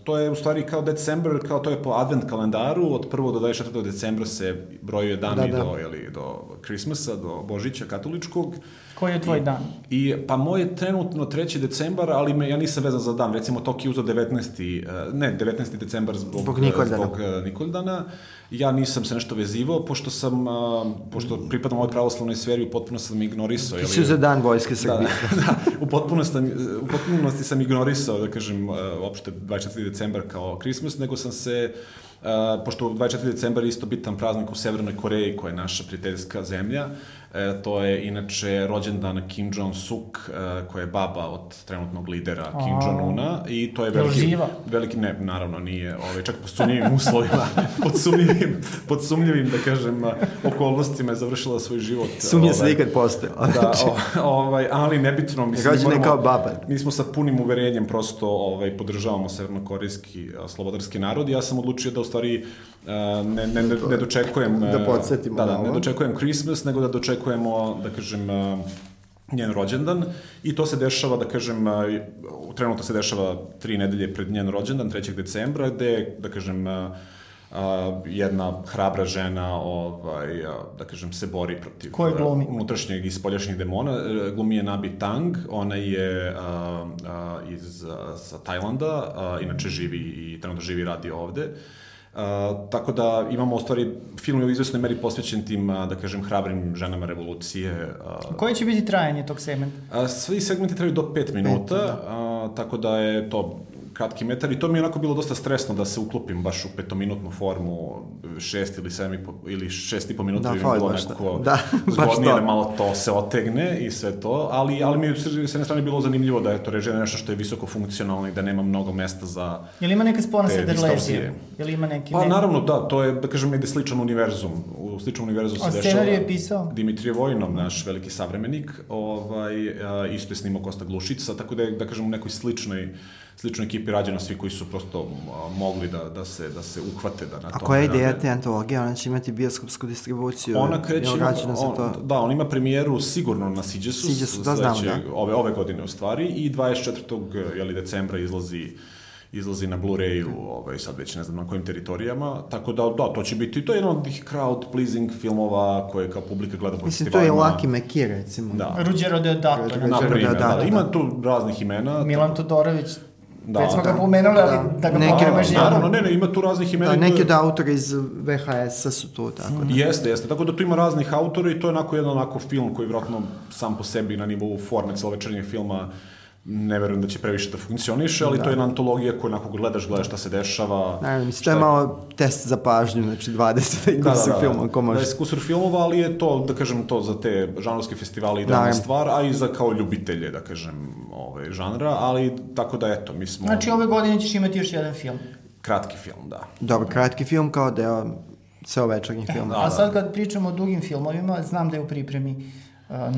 to je u stvari kao decembar, kao to je po advent kalendaru, od 1. do 24. decembra se brojuje dani da, da. do, jeli, do Christmasa, do Božića katoličkog. Koji je tvoj I, dan? I, pa moj je trenutno 3. decembar, ali me, ja nisam vezan za dan. Recimo, Toki uzao 19. ne, 19. decembar zbog, zbog Nikoldana. Zbog, Nikoldana. Ja nisam se nešto vezivao, pošto sam, pošto pripadam ovoj pravoslavnoj sferi, potpuno sam ignorisao. Ti si za dan vojske Srbije. Da, da, u, potpunosti sam, u potpunosti sam ignorisao, da kažem, uopšte 24. decembar kao Christmas, nego sam se Uh, pošto 24. decembar je isto bitan praznik u Severnoj Koreji, koja je naša prijateljska zemlja, E, to je inače rođendan Kim Jong-suk, e, koja je baba od trenutnog lidera A, Kim Jong-una i to je veliki, živa? veliki, ne, naravno nije, ovaj, čak po sumnjivim uslovima, pod sumnjivim, pod sumnjivim, da kažem, okolnostima je završila svoj život. Sumnje ovaj, se nikad postoje. Da, o, ovaj, ali nebitno, mislim, Rođen moramo, kao baba. mi smo sa punim uverenjem prosto ovaj, podržavamo severnokorejski slobodarski narod i ja sam odlučio da u stvari ne, ne, ne, ne dočekujem... Da podsjetimo da, da, ne dočekujem Christmas, nego da dočekujemo, da kažem, njen rođendan i to se dešava, da kažem, trenutno se dešava tri nedelje pred njen rođendan, 3. decembra, gde, da kažem, jedna hrabra žena ovaj da kažem se bori protiv Koje glumi? unutrašnjeg i spoljašnjeg demona e, glumi je Nabi Tang ona je a, a, iz a, sa Tajlanda a, inače živi i trenutno živi i radi ovde uh, Uh, tako da imamo u stvari film je u izvesnoj meri posvećen tim, da kažem, hrabrim ženama revolucije. Uh, Koje će biti trajanje tog segmenta? Uh, svi segmenti traju do 5 minuta, da. uh, tako da je to kratki metar i to mi je onako bilo dosta stresno da se uklopim baš u petominutnu formu, šest ili sedam i po, ili šest i po minuta da, bi bilo nekako da, zgodnije da malo to se otegne i sve to, ali, ali mi je s jedne strane bilo zanimljivo da je to režija nešto što je visoko funkcionalno i da nema mnogo mesta za Je li ima neka spona sa Derlezije? Je li ima neki... Pa ne... naravno da, to je, da kažem, ide sličan univerzum. U sličnom univerzumu se dešava... A scenarij je pisao? Dimitrije Vojnov, naš veliki savremenik, ovaj, a, isto je snimao Kosta Glušica, tako da je, da kažem, u nekoj sličnoj sličnoj ekipi rađena svi koji su prosto mogli da, da, se, da se uhvate da na to. A koja je ideja te antologije? Ona će imati bioskopsku distribuciju? Ona kreće, on, to... da, on ima premijeru sigurno na Siđesu, Siđesu da znam, da. Ove, ove godine u stvari i 24. Jeli, decembra izlazi izlazi na Blu-rayu, ovaj, sad već ne znam na kojim teritorijama, tako da, da, to će biti, to je jedan od tih crowd pleasing filmova koje kao publika gleda po Mislim, to je Lucky McKee, recimo. Da. Ruđero Deodato. Na primjer, da, da, ima tu raznih imena. Milan Todorović, Da, Već smo da. ga pomenuli, ali da, da ga neke, pomenuli Naravno, ne, ne, ima tu raznih imena. Da, neki od autora iz VHS-a su tu, tako da. Jeste, jeste, tako da tu ima raznih autora i to je onako jedan onako film koji vjerojatno sam po sebi na nivou forme celovečernjeg filma ne verujem da će previše da funkcioniše, ali da. to je jedna antologija koju onako gledaš, gledaš šta se dešava. Ne, mislim, to je malo test za pažnju, znači 20 da, kusur da, da, filmova, ko može. Da, je kusur filmova, ali je to, da kažem, to za te žanrovske festivale idealna da, stvar, a i za kao ljubitelje, da kažem, ovaj, žanra, ali tako da, eto, mi smo... Znači, ove godine ćeš imati još jedan film. Kratki film, da. Dobro, kratki film kao deo večernjih filma. Da, a sad kad pričamo o dugim filmovima, znam da je u pripremi uh,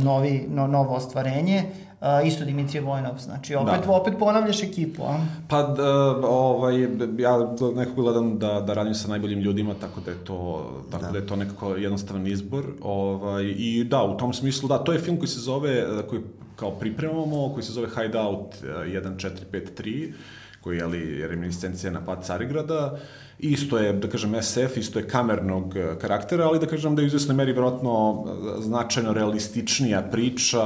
novi, no, novo ostvarenje, Uh, isto Dimitrije Vojnov, znači opet, da. opet ponavljaš ekipu, a? Pa, da, ovaj, ja nekako gledam da, da radim sa najboljim ljudima, tako da je to, tako da. da je to nekako jednostavan izbor. Ovaj, I da, u tom smislu, da, to je film koji se zove, koji kao pripremamo, koji se zove Hideout 1453, koji je ali reminiscencija na pad Carigrada. Isto je, da kažem, SF, isto je kamernog e, karaktera, ali da kažem da je u izvesnoj meri vjerojatno e, značajno realističnija priča.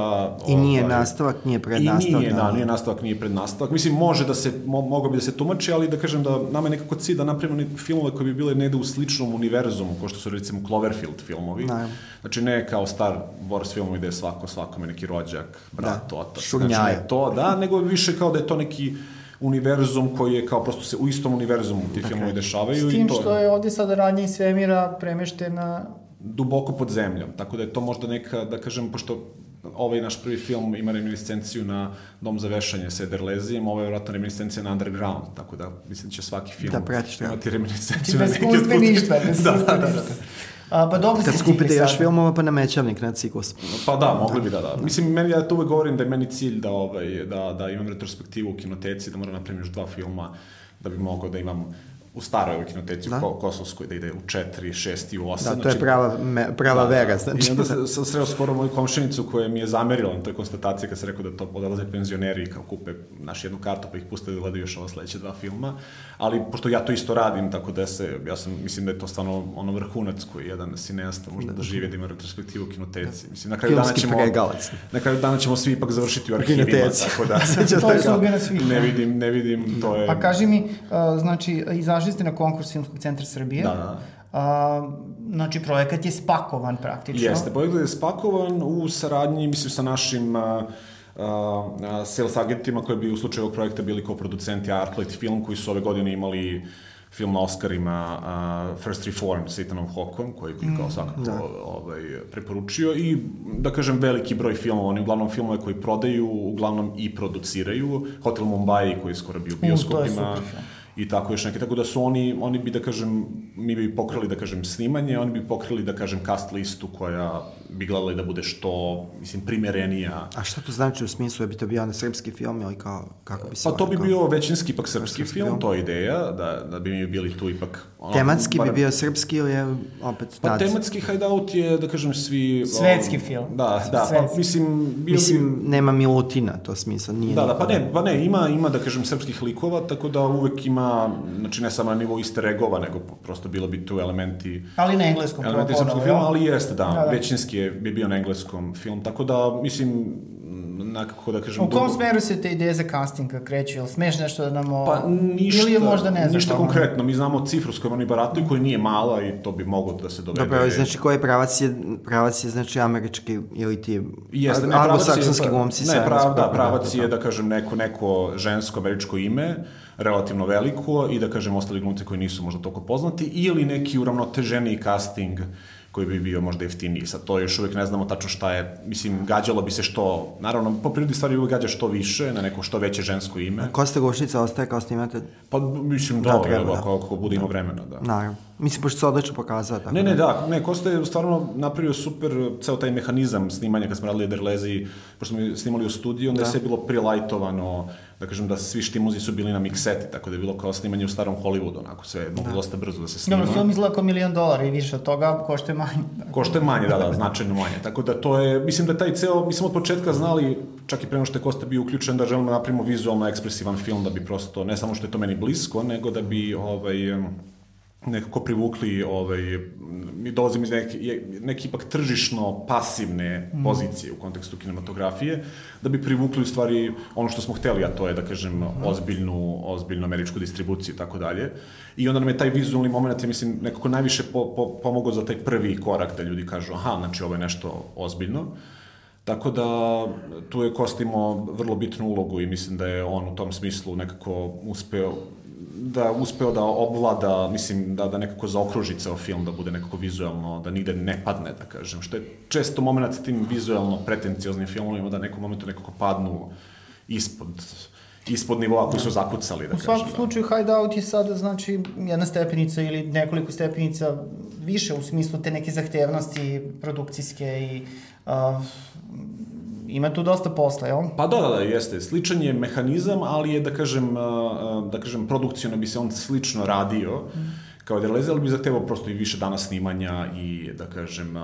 I nije ovaj, nastavak, nije prednastavak. I nije, da, nije nastavak, nije prednastavak. Mislim, može da se, mo, mogo bi da se tumači, ali da kažem da nama je nekako cilj da napravimo filmove koji bi bile negde u sličnom univerzumu, kao što su recimo Cloverfield filmovi. Da. Znači ne kao Star Wars filmovi gde je svako svakome neki rođak, brat, da. otac. Šurnjaja. Znači ne to, da, nego više kao da je to neki univerzum koji je kao prosto se u istom univerzumu ti okay. filmovi dešavaju. S tim i to što je ovde sada radnja iz svemira premeštena duboko pod zemljom, tako da je to možda neka, da kažem, pošto ovaj naš prvi film ima reminiscenciju na Dom za vešanje sa Ederlezijem, ovo je vjerojatno reminiscencija na Underground, tako da mislim da će svaki film da, pratiš, imati reminiscenciju na neki od... Bez da, da, da. A, pa dobro Kad skupite još filmova, pa na mećavnik na ciklus. Pa da, mogli bi da, da. Mislim, meni, ja to uvek govorim da je meni cilj da, ovaj, da, da imam retrospektivu u kinoteci, da moram napraviti još dva filma, da bi mogao da imam u staroj kinoteci da? u Kosovskoj da ide u 4, 6 i u 8. Da, to znači, je prava, me, prava da, vera. Znači. I onda sam sreo skoro moju komšinicu koja mi je zamerila na toj konstataciji kad se rekao da to podalaze penzioneri i kao kupe naš jednu kartu pa ih puste da gledaju još ova sledeća dva filma. Ali pošto ja to isto radim, tako da se, ja sam, mislim da je to stvarno ono vrhunac koji jedan sinesta možda da živi da ima retrospektivu u kinoteci. Mislim, na kraju Filmski dana ćemo, na kraju dana ćemo svi ipak završiti u arhivima, tako da, to je sudbina svih. Ne vidim, ne vidim, to je... Pa kaži mi, uh, znači, izašli ste na konkurs Filmskog centra Srbije. Da, da. A, znači, projekat je spakovan praktično. Jeste, projekat je spakovan u saradnji, mislim, sa našim a, a, sales agentima koji bi u slučaju ovog projekta bili kao producenti Artlight Film, koji su ove godine imali film na Oscarima uh, First Reform sa Ethanom Hawkom, koji bi kao mm, svakako da. ovaj, preporučio i da kažem veliki broj filmova, oni uglavnom filmove koji prodaju, uglavnom i produciraju, Hotel Mumbai koji je skoro bio u bioskopima. Mm, i tako još neke, tako da su oni, oni bi da kažem, mi bi pokrili da kažem snimanje, oni bi pokrili da kažem cast listu koja bi gledali da bude što, mislim, primerenija. A šta to znači u smislu, je bi to bio na srpski film ili kao, kako bi se... Pa to bi bio većinski ipak srpski, srpski film, film, to je ideja, da, da bi mi bili tu ipak... Ono, tematski bar... bi bio srpski ili je opet... Pa nac... tematski hideout je, da kažem, svi... Svetski um, film. Da, da, pa mislim... Bio mislim, bi... nema Milutina, to smisla, nije... Da, da, pa ne, pa ne, ima, ima, da kažem, srpskih likova, tako da uvek ima, znači ne samo na nivou iste regova, nego prosto bilo bi tu elementi... Ali na engleskom. Elementi srpskog filma, ali jeste, da, da, da. većinski je, bi bio na engleskom film, tako da, mislim, nekako da kažem... U kom dobro... smeru se te ideje za casting kreću? Jel smeš nešto da nam o... Pa ništa, Ili je možda ne znam. Ništa konkretno, mi znamo cifru s kojom oni barataju, koja nije mala i to bi moglo da se dovede. Dobro, znači koji pravac je, pravac je znači američki ili ti Jeste, ne, anglosaksonski glumci Ne, prav, da, pravac je da kažem neko, neko žensko američko ime, relativno veliko i da kažem ostali glumci koji nisu možda toliko poznati ili neki uravnoteženiji casting koji bi bio možda jeftiniji. Sad to još uvek ne znamo tačno šta je, mislim, gađalo bi se što, naravno, po prirodi stvari uvek gađa što više, na neko što veće žensko ime. Kosta Gošnica ostaje kao snimate? Pa, mislim, da, da, treba, da. Ako, ako bude ima vremena, da. Naravno. Mislim, pošto se odlično pokazao. Tako ne, ne, da, da ne, Kosta je stvarno napravio super ceo taj mehanizam snimanja kad smo radili Derlezi, pošto smo snimali u studiju, onda da. je sve bilo prilajtovano, da kažem da svi štimuzi su bili na mikseti, tako da je bilo kao snimanje u starom Hollywoodu, onako sve moglo da. dosta brzo da se snima. Dobro, film izgleda kao milion dolara i više od toga košte manje. Košte manje, da, da, značajno manje. Tako da to je, mislim da taj ceo, mi smo od početka znali, čak i pre nego što je Kosta bio uključen, da želimo da napravimo vizualno ekspresivan film, da bi prosto, ne samo što je to meni blisko, nego da bi ovaj, nekako privukli, ovaj, mi dolazimo iz neke, neke ipak tržišno pasivne mm. pozicije u kontekstu kinematografije, da bi privukli u stvari ono što smo hteli, a to je, da kažem, mm. ozbiljnu, ozbiljnu američku distribuciju i tako dalje. I onda nam je taj vizualni moment, ja mislim, nekako najviše po, po, pomogao za taj prvi korak da ljudi kažu, aha, znači ovo je nešto ozbiljno. Tako da tu je Kostimo vrlo bitnu ulogu i mislim da je on u tom smislu nekako uspeo da uspeo da obvlada, mislim, da, da nekako zaokruži ceo film, da bude nekako vizualno, da nigde ne padne, da kažem. Što je često moment sa tim vizualno pretencioznim filmovima, da nekom momentu nekako padnu ispod ispod nivoa koji su zakucali, da U svakom da. slučaju Hideout je sada, znači, jedna stepenica ili nekoliko stepenica više u smislu te neke zahtevnosti produkcijske i uh, ima tu dosta posla, jel? Pa da, da, da, jeste. Sličan je mehanizam, ali je, da kažem, da kažem, produkcijno bi se on slično radio. Mm kao Derleze, ali bi zahtevao prosto i više dana snimanja i, da kažem,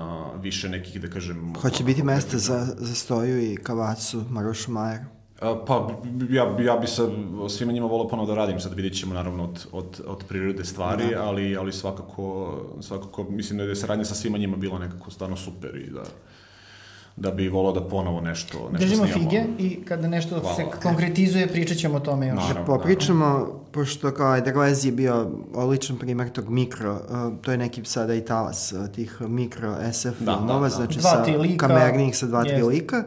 više nekih, da kažem... Hoće biti mesta za, za Stoju i Kavacu, Marošu Majeru? Pa, ja, ja bi sa svima njima volao ponovo da radim, sad vidjet ćemo naravno od, od, od prirode stvari, da. ali, ali svakako, svakako mislim da je saradnja sa svima njima bila nekako stvarno super i da da bi volao da ponovo nešto, nešto Držimo snimamo. fige i kada nešto Hvala. se konkretizuje, pričat ćemo o tome još. Naravno, da popričamo, pošto kao Ederlezi je bio odličan primer tog mikro, uh, to je neki sada i talas uh, tih mikro SF da, filmova, da, da. znači dva, sa lika, kamernih sa dva, tri lika.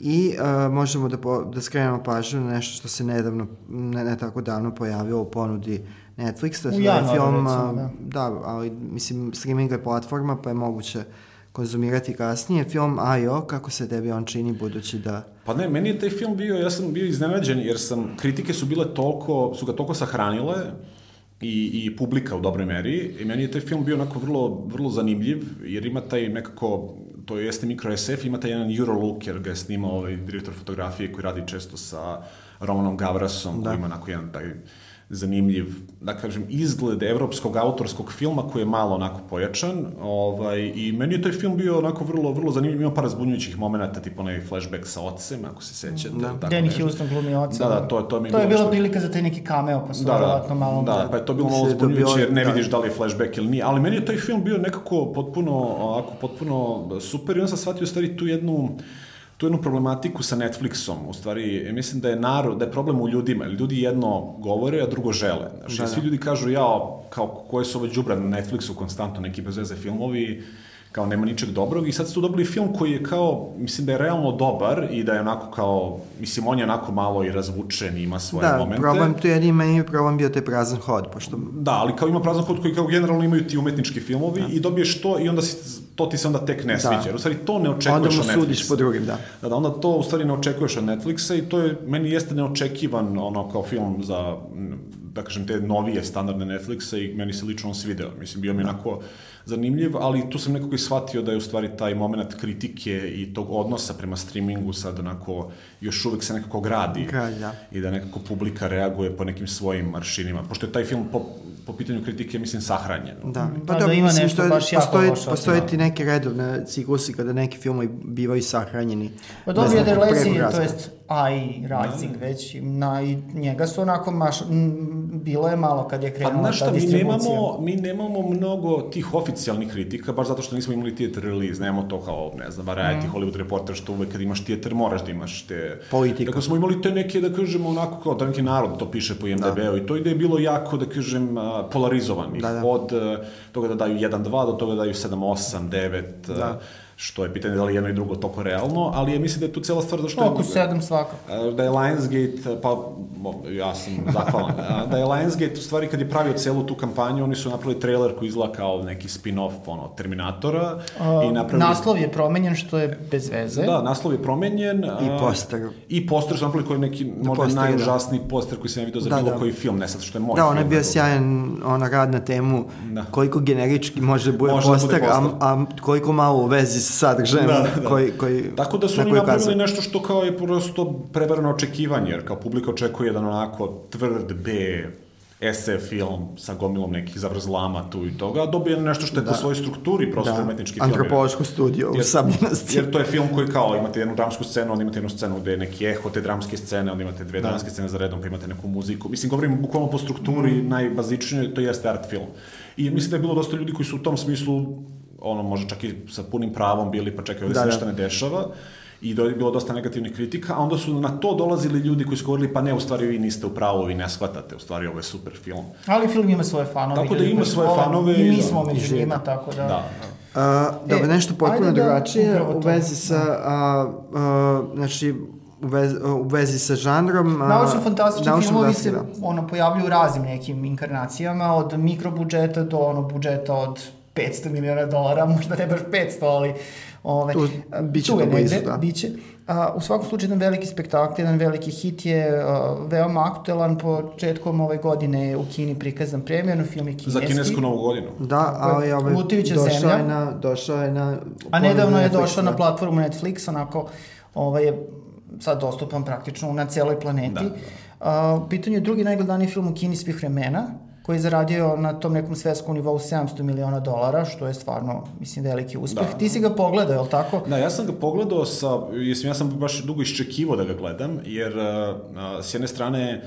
I uh, možemo da, po, da skrenemo pažnju na nešto što se nedavno, ne, ne tako davno pojavilo u ponudi Netflixa. U januaru, film, recimo, da. Da, ali mislim, streaming je platforma, pa je moguće konzumirati kasnije. Film Ajo, kako se tebi on čini budući da... Pa ne, meni je taj film bio, ja sam bio iznenađen jer sam, kritike su bile toliko, su ga toliko sahranile i, i publika u dobroj meri. I meni je taj film bio onako vrlo, vrlo zanimljiv, jer ima taj nekako, to jeste mikro SF, ima taj jedan Eurolook, jer ga je snimao ovaj direktor fotografije koji radi često sa Romanom Gavrasom, da. koji ima onako jedan taj zanimljiv, da kažem, izgled evropskog autorskog filma koji je malo onako pojačan ovaj, i meni je taj film bio onako vrlo, vrlo zanimljiv, ima par razbunjujućih momenta, tipa onaj flashback sa ocem, ako se sećate. Da. Danny Houston glumi oca. Da, da, to, to mi je To je bila prilika za taj neki cameo, pa su da, da, malo... Da, pa je to bilo malo zbunjujuće jer ne da. vidiš da li je flashback ili nije, ali meni je taj film bio nekako potpuno, ovako, potpuno super i on sam shvatio stvari tu jednu tu jednu problematiku sa Netflixom, u stvari, mislim da je narod, da je problem u ljudima, jer ljudi jedno govore, a drugo žele. Znači, da, svi da. ljudi kažu, ja, kao, koje su ove džubre na Netflixu konstantno, neki bezveze filmovi, kao nema ničeg dobrog i sad su dobili film koji je kao, mislim da je realno dobar i da je onako kao, mislim on je onako malo i razvučen i ima svoje da, momente. Da, problem tu je meni problem bio taj prazan hod, pošto... Da, ali kao ima prazan hod koji kao generalno imaju ti umetnički filmovi da. i dobiješ to i onda si, to ti se onda tek ne da. sviđa. u stvari to ne očekuješ onda od Netflixa. Onda sudiš po drugim, da. Da, da, onda to u stvari ne očekuješ od Netflixa i to je, meni jeste neočekivan ono kao film za da kažem, te novije standardne Netflixa i meni se lično on svideo. Mislim, bio mi da. Zanimljiv, ali tu sam nekako i shvatio da je u stvari taj moment kritike i tog odnosa prema streamingu sad onako još uvek se nekako gradi. Gradi, da. I da nekako publika reaguje po nekim svojim maršinima. Pošto je taj film po, po pitanju kritike, mislim, sahranjen. Da, pa, pa da, da ima mislim, nešto baš jako postoji, lošo. Postoje ti neke redovne ciklusi kada neki filmovi bivaju sahranjeni. Pa dobro je da je Lazy, to jest AI Rising da. već, na, i njega su onako maš, m, bilo je malo kad je pa krenula pa, ta distribucija. Mi nemamo, mi nemamo mnogo tih oficijalnih kritika, baš zato što nismo imali theater release, nemamo to kao, ne znam, Variety, mm. Hollywood Reporter, što uvek kad imaš theater moraš da imaš te... Politika. Dakle, smo imali te neke, da kažemo, onako kao da neki narod to piše po IMDb-u da. i to ide je bilo jako, da kažem, polarizovan. Da, da. Od e, toga da daju 1-2 do toga da daju 7-8, 9, da što je pitanje da li jedno i drugo toliko realno, ali je mislim da je tu cela stvar zašto. Oko sedam svakako. Da je Lionsgate, pa ja sam zahvalan, da je Lionsgate u stvari kad je pravio celu tu kampanju, oni su napravili trailer koji izgleda kao neki spin-off ono, Terminatora. A, i napravili... Naslov je promenjen što je bez veze. Da, naslov je promenjen. I poster. I poster su napravili koji je neki da možda poster, najúžasniji da. poster koji sam ja vidio za da, bilo da. koji film, ne sad što je moj Da, on je bio sjajan, ona rad na temu da. koliko generički može da bude može poster, da bude poster. A, a koliko malo u vezi sa sadržajem da, da. koji, koji Tako da su oni napravili nešto što kao je prosto prevarano očekivanje, jer kao publika očekuje jedan onako tvrd B SF film sa gomilom nekih zavrzlama tu i toga, a dobije nešto što je da. po svojoj strukturi prosto da. umetnički film. Antropološku studiju u sabljenosti. Jer to je film koji kao imate jednu dramsku scenu, onda imate jednu scenu gde je neki eho te dramske scene, onda imate dve da. dramske scene za redom, pa imate neku muziku. Mislim, govorim bukvalno po strukturi mm. najbazičnije, to jeste art film. I mislim da je bilo dosta ljudi koji su u tom smislu ono, može čak i sa punim pravom bili, pa čekaj, ovde da, se da. ništa ne dešava i do, bilo dosta negativnih kritika, a onda su na to dolazili ljudi koji su govorili pa ne, u stvari vi niste u pravu, vi ne shvatate, u stvari ovo je super film. Ali film ima svoje fanove. Tako da ima svoje fanove. I mi smo među njima, tako da... Da, da. Uh, dobro, e, nešto potpuno da, drugačije u vezi sa, a, a, znači, u vezi, u vezi sa žanrom. Naučno fantastični filmovi se da. ono, pojavljuju u raznim nekim inkarnacijama, od mikrobudžeta do ono budžeta od 500 miliona dolara, možda ne baš 500, ali ove, tu, biće tu je negde, blizu, da. biće. A, u svakom slučaju jedan veliki spektakl, jedan veliki hit je a, veoma aktuelan početkom ove godine u Kini prikazan premijerno, film je kineski. Za kinesku novu godinu. Da, ali ovaj, došao zemlja. je na, došao je na... A nedavno je došao da. na platformu Netflix, onako, ovaj je sad dostupan praktično na celoj planeti. Da, da. A, pitanje je drugi najgledaniji film u Kini svih vremena, koji je zaradio na tom nekom svetskom nivou 700 miliona dolara, što je stvarno, mislim, veliki uspeh. Da. Ti si ga pogledao, je li tako? Da, ja sam ga pogledao sa, jesam, ja sam baš dugo iščekivao da ga gledam, jer a, s jedne strane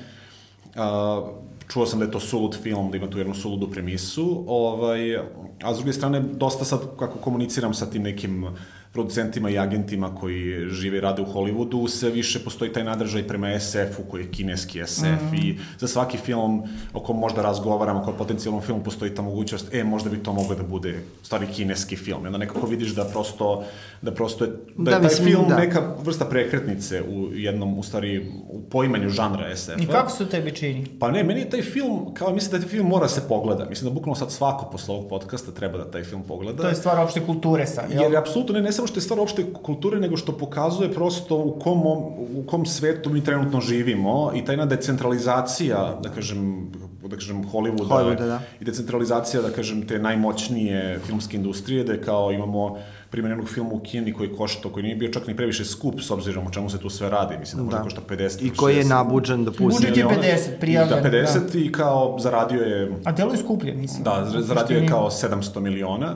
a, čuo sam da je to sulud film, da ima tu jednu suludu premisu, ovaj, a s druge strane, dosta sad, kako komuniciram sa tim nekim producentima i agentima koji žive i rade u Hollywoodu, sve više postoji taj nadržaj prema SF-u koji je kineski SF mm. i za svaki film o kom možda razgovaramo kao potencijalnom filmu postoji ta mogućnost, e, možda bi to moglo da bude stvari kineski film. I onda nekako vidiš da prosto, da prosto je, da, da je taj mislim, film da. neka vrsta prekretnice u jednom, u stvari, u poimanju žanra SF-a. I kako se tebi čini? Pa ne, meni je taj film, kao mislim da taj film mora se pogleda. Mislim da bukvalno sad svako posle ovog podcasta treba da taj film pogleda. To je stvar opšte kulture sad, jel? Jer apsolutno ne, ne samo što je stvar opšte kulture, nego što pokazuje prosto u kom, u kom svetu mi trenutno živimo i tajna decentralizacija, da kažem, da kažem, Hollywooda, Hollywooda da. i decentralizacija, da kažem, te najmoćnije filmske industrije, da je kao imamo primjer jednog filma u Kini koji košta, koji nije bio čak ni previše skup s obzirom o čemu se tu sve radi, mislim da možda da. košta 50 I koji je nabuđen da pusti. Budžet je 50 prijavljen. Da, 50 da. i kao zaradio je... A delo je skuplje, mislim. Da, zaradio je kao 700 miliona.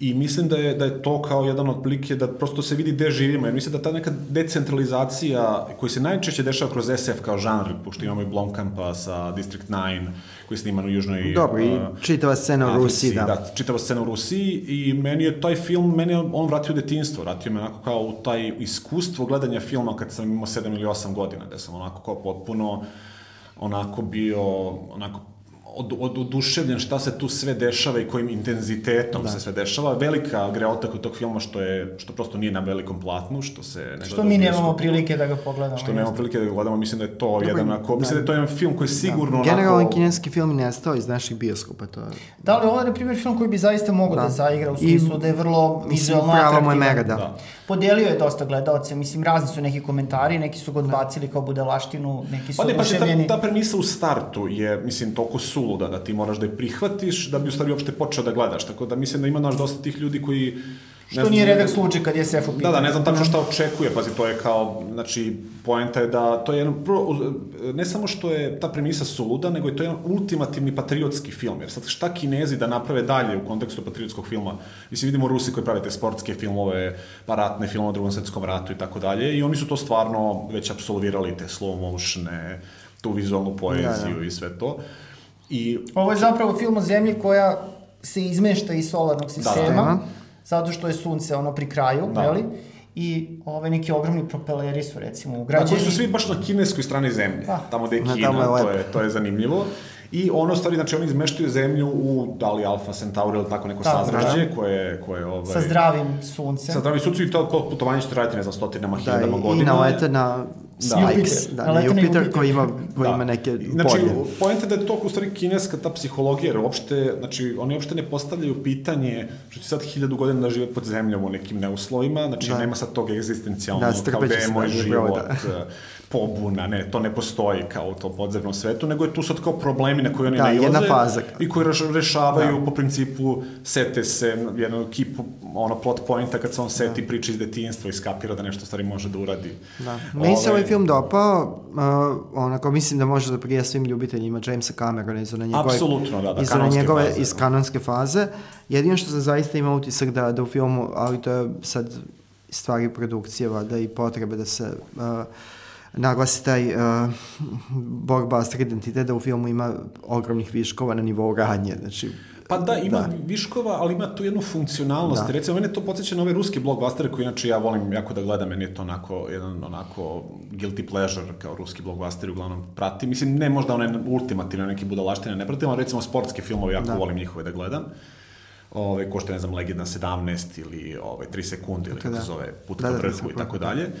I mislim da je, da je to kao jedan od plike da prosto se vidi gde živimo, jer mislim da ta neka decentralizacija koja se najčešće dešava kroz SF kao žanr, pošto imamo i Blomkampa sa District 9, koji snima u južnoj... Dobro, i čitava scena u Rusiji, da. Da, čitava scena u Rusiji i meni je taj film, meni je on vratio detinstvo, vratio me onako kao u taj iskustvo gledanja filma kad sam imao 7 ili 8 godina, da sam onako kao potpuno onako bio, onako od, od, oduševljen šta se tu sve dešava i kojim intenzitetom da. se sve dešava. Velika greota kod tog filma što je što prosto nije na velikom platnu, što se ne Što mi nemamo prilike da ga pogledamo. Što nemamo prilike da ga gledamo, mislim da je to Dobro, jedan ako, da. mislim da je to jedan film koji sigurno da. Generalan onako... kineski film nestao iz naših bioskopa, to je. Da li ovo je na primjer film koji bi zaista mogao da, da zaigra u smislu I, da je vrlo vizualno atraktivan. Prava mu mega, da. da. Podelio je dosta gledalce, mislim razni su neki komentari, neki su ga odbacili kao budelaštinu, neki su pa ne, pa ta, ta premisa u startu je, mislim, toliko suluda da ti moraš da je prihvatiš da bi u stvari uopšte počeo da gledaš. Tako da mislim da ima naš dosta tih ljudi koji Što ne nije redak slučaj kad je SF u pitanju. Da, da, ne znam tačno šta očekuje, pazi, to je kao, znači, poenta je da to je jedan, ne samo što je ta premisa suluda, nego je to jedan ultimativni patriotski film, jer sad šta kinezi da naprave dalje u kontekstu patriotskog filma, mislim, vidimo Rusi koji prave te sportske filmove, paratne filmove o drugom svetskom ratu i tako dalje, i oni su to stvarno već absolvirali, te slow motione, tu vizualnu poeziju da, da. i sve to. I, Ovo je zapravo film o zemlji koja se izmešta iz solarnog sistema, da, da. Zato što je sunce ono pri kraju, da. jeli? i ove neki ogromni propeleri su recimo ugrađeni. Da, koji su svi baš na kineskoj strani zemlje, da. tamo gde je Kina, je to, je, to je zanimljivo. I ono, stvari, znači, oni izmeštaju zemlju u, da li Alfa Centauri ili tako neko da, sazrađe, da. koje, koje, ovaj... Sa zdravim suncem. Sa zdravim suncem i to putovanje ćete raditi, ne znam, stotinama, da, hiljadama godina. Da, i nalete na da. Jupiter, da, na Jupiter, Jupiter koji ima, koji da. ima neke znači, polje. Pojenta da je to u stvari kineska ta psihologija, jer uopšte, znači, oni uopšte ne postavljaju pitanje što će sad hiljadu godina da žive pod zemljom u nekim neuslovima, znači da. nema sad tog egzistencijalnog, da, kao da je moj život, da pobuna, ne, to ne postoji kao u tom podzemnom svetu, nego je tu sad kao problemi na koje oni da, nailaze faza. i koji rešavaju da. po principu sete se jednu kipu, ono plot pointa kad se on seti da. priča iz detinjstva i skapira da nešto stvari može da uradi. Da. Meni se ovaj film dopao, uh, onako mislim da može da prija svim ljubiteljima Jamesa Camerona iz one njegove, Apsolutno, da, da, iz one njegove, faze, iz da. kanonske faze. Jedino što sam zaista imao utisak da, da u filmu, ali to je sad stvari produkcije, da i potrebe da se uh, naglasi taj uh, borba s identitet da u filmu ima ogromnih viškova na nivou radnje, znači Pa da, ima da. viškova, ali ima tu jednu funkcionalnost. Da. Recimo, mene to podsjeća na ove ruske blockbustere koji inače ja volim jako da gledam, meni je to onako, jedan onako guilty pleasure kao ruski blockbusteri uglavnom prati. Mislim, ne možda one ultimativne neke budalaštine ne pratim, ali recimo sportske filmove jako da. volim njihove da gledam. Ove, ko što ne znam, Legenda 17 ili ove, 3 sekunde ili kako da. se zove, Put da, ka da, da, i tako dalje. Da.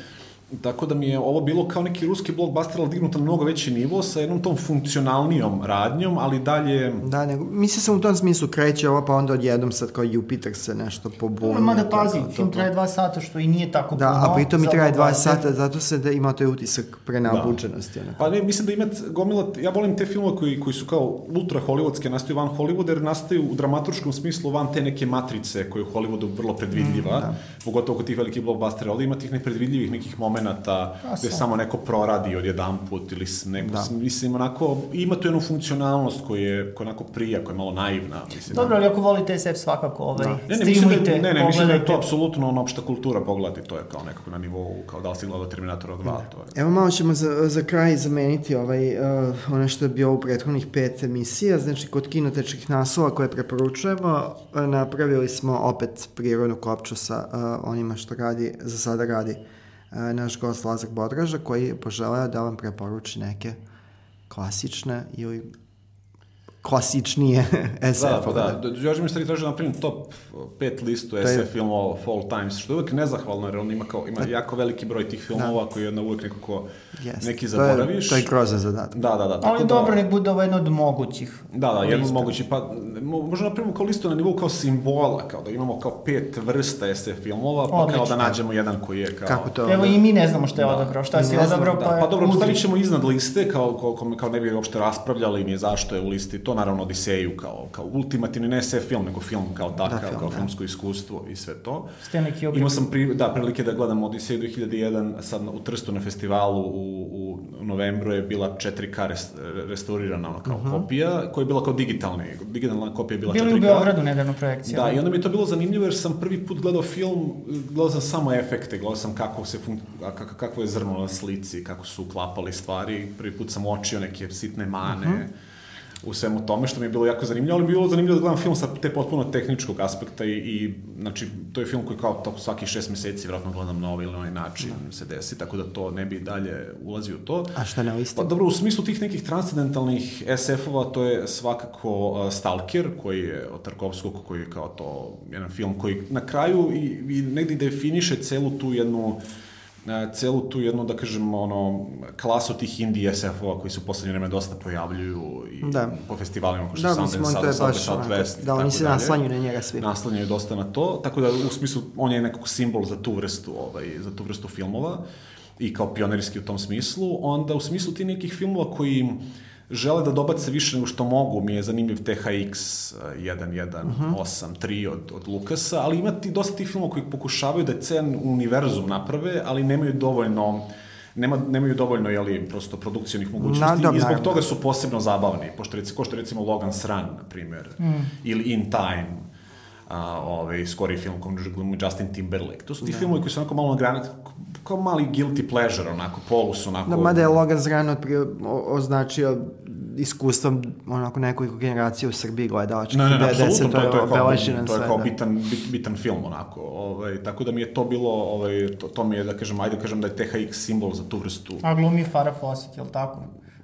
Tako da mi je ovo bilo kao neki ruski blockbuster, ali dignuto na mnogo veći nivo, sa jednom tom funkcionalnijom radnjom, ali dalje... Da, nego, mi se u tom smislu kreće ovo, pa onda odjednom sad kao Jupiter se nešto pobunio. Ma da pazi, to, film traje dva sata, što i nije tako da, puno. Da, a pritom mi traje dva sata, zato se da ima taj utisak prenabuđenosti. Da. Pa ne, mislim da ima gomila, ja volim te filmove koji, koji su kao ultra hollywoodske, nastaju van Hollywooda, jer nastaju u dramaturškom smislu van te neke matrice koje je u Hollywoodu vrlo predvidljiva, mm, da. pogotovo kod tih velikih blockbustera, ovde ima tih nepredvidljivih nekih momenta momenta gde samo neko proradi od jedan put ili neko, da. mislim, onako, ima tu jednu funkcionalnost koja je, koja onako prija, koja je malo naivna. Mislim, Dobro, ali ako volite SF svakako, ovaj, da. ne, ne, mislim da, ne, ne, mislim da je to apsolutno ono opšta kultura pogledati, to je kao nekako na nivou, kao da li si gledao Terminatora 2, da. to je. Evo malo ćemo za, za kraj zameniti ovaj, uh, ono što je bio u prethodnih pet emisija, znači kod kinotečkih naslova koje preporučujemo, napravili smo opet prirodnu kopču sa uh, onima što radi, za sada radi naš gost Lazar Bodraža koji je poželeo da vam preporuči neke klasične ili klasičnije SF. Da, pa da, da. Đorđe mi stari traži na primjer top pet listu SF je... filmova of all times, što je uvek nezahvalno, jer on ima, kao, ima da. jako veliki broj tih filmova da. koji je uvek nekako yes. neki zaboraviš. To je, to je grozan zadatak. Da, da, da. Ali da, dobro, nek bude ovo jedno od mogućih. Da, da, jedno od mogućih. Pa, možda napravimo kao listu na nivou kao simbola, kao da imamo kao pet vrsta SF filmova, pa Odlično. kao da nađemo jedan koji je kao... Kako to? Evo i mi ne znamo šta je da. odabrao, šta si odabrao, da. pa... Pa dobro, stavit ćemo iznad liste, kao, kao, kao ne bi uopšte raspravljali mi je zašto je u listi, to naravno Odiseju kao, kao ultimativni, ne SF film, nego film kao takav, da, film, kao da. filmsko iskustvo i sve to. Stanley Kubrick. Imao sam pri, da, prilike da gledam Odiseju 2001, sad u Trstu na festivalu u, u novembru je bila 4K rest, restaurirana ono, kao uh mhm. -huh. kopija, koja je bila kao digitalna, digitalna kopija je bila Bili 4K. Bili u Beogradu nedavno projekcija. Da, i onda mi je to bilo zanimljivo jer sam prvi put gledao film, gledao sam samo efekte, gledao sam kako se fun, kako, kako je zrno na slici, kako su uklapali stvari, prvi put sam očio neke sitne mane, uh mhm. -huh u svemu tome, što mi je bilo jako zanimljivo, ali mi je bilo zanimljivo da gledam film sa te potpuno tehničkog aspekta i, i znači, to je film koji kao toko svaki šest meseci vjerojatno gledam na ovaj ili onaj način da. se desi, tako da to ne bi dalje ulazi u to. A šta ne isti? Pa dobro, u smislu tih nekih transcendentalnih SF-ova, to je svakako uh, Stalker, koji je od Tarkovskog, koji je kao to jedan film koji na kraju i, i negdje definiše celu tu jednu uh, celu tu jednu, da kažem, ono, klasu tih indie SF-ova koji se u poslednje vreme dosta pojavljuju i da. po festivalima kao što da, Sundance, Sad, Sad, Southwest. Da, oni se naslanjuju na njega svi. Naslanjuju dosta na to, tako da u smislu on je nekako simbol za tu vrstu, ovaj, za tu vrstu filmova i kao pionerski u tom smislu. Onda u smislu ti nekih filmova koji žele da dobace više nego što mogu, mi je zanimljiv THX 1.1.8.3 od, od Lukasa, ali ima ti dosta tih filmova koji pokušavaju da cen univerzum naprave, ali nemaju dovoljno nema, nemaju dovoljno, jeli, prosto produkcijnih mogućnosti i zbog toga su posebno zabavni, pošto reci, ko što recimo Logan Sran, na primjer, mm. ili In Time, a, ovaj, skori film kom Justin Timberlake. To su ti da. filmovi koji su onako malo na kao mali guilty pleasure, onako, polus, onako... Da, mada je Logan Zran označio iskustvom onako nekoliko generacija u Srbiji gledalačkih. Ne, ne, ne, apsolutno, to, je, to je kao, to je kao da. bitan, bit, bitan film, onako. Ovaj, tako da mi je to bilo, ovaj, to, to mi je, da kažem, ajde da kažem da je THX simbol za tu vrstu. A glumi Farah Fawcett, je li tako?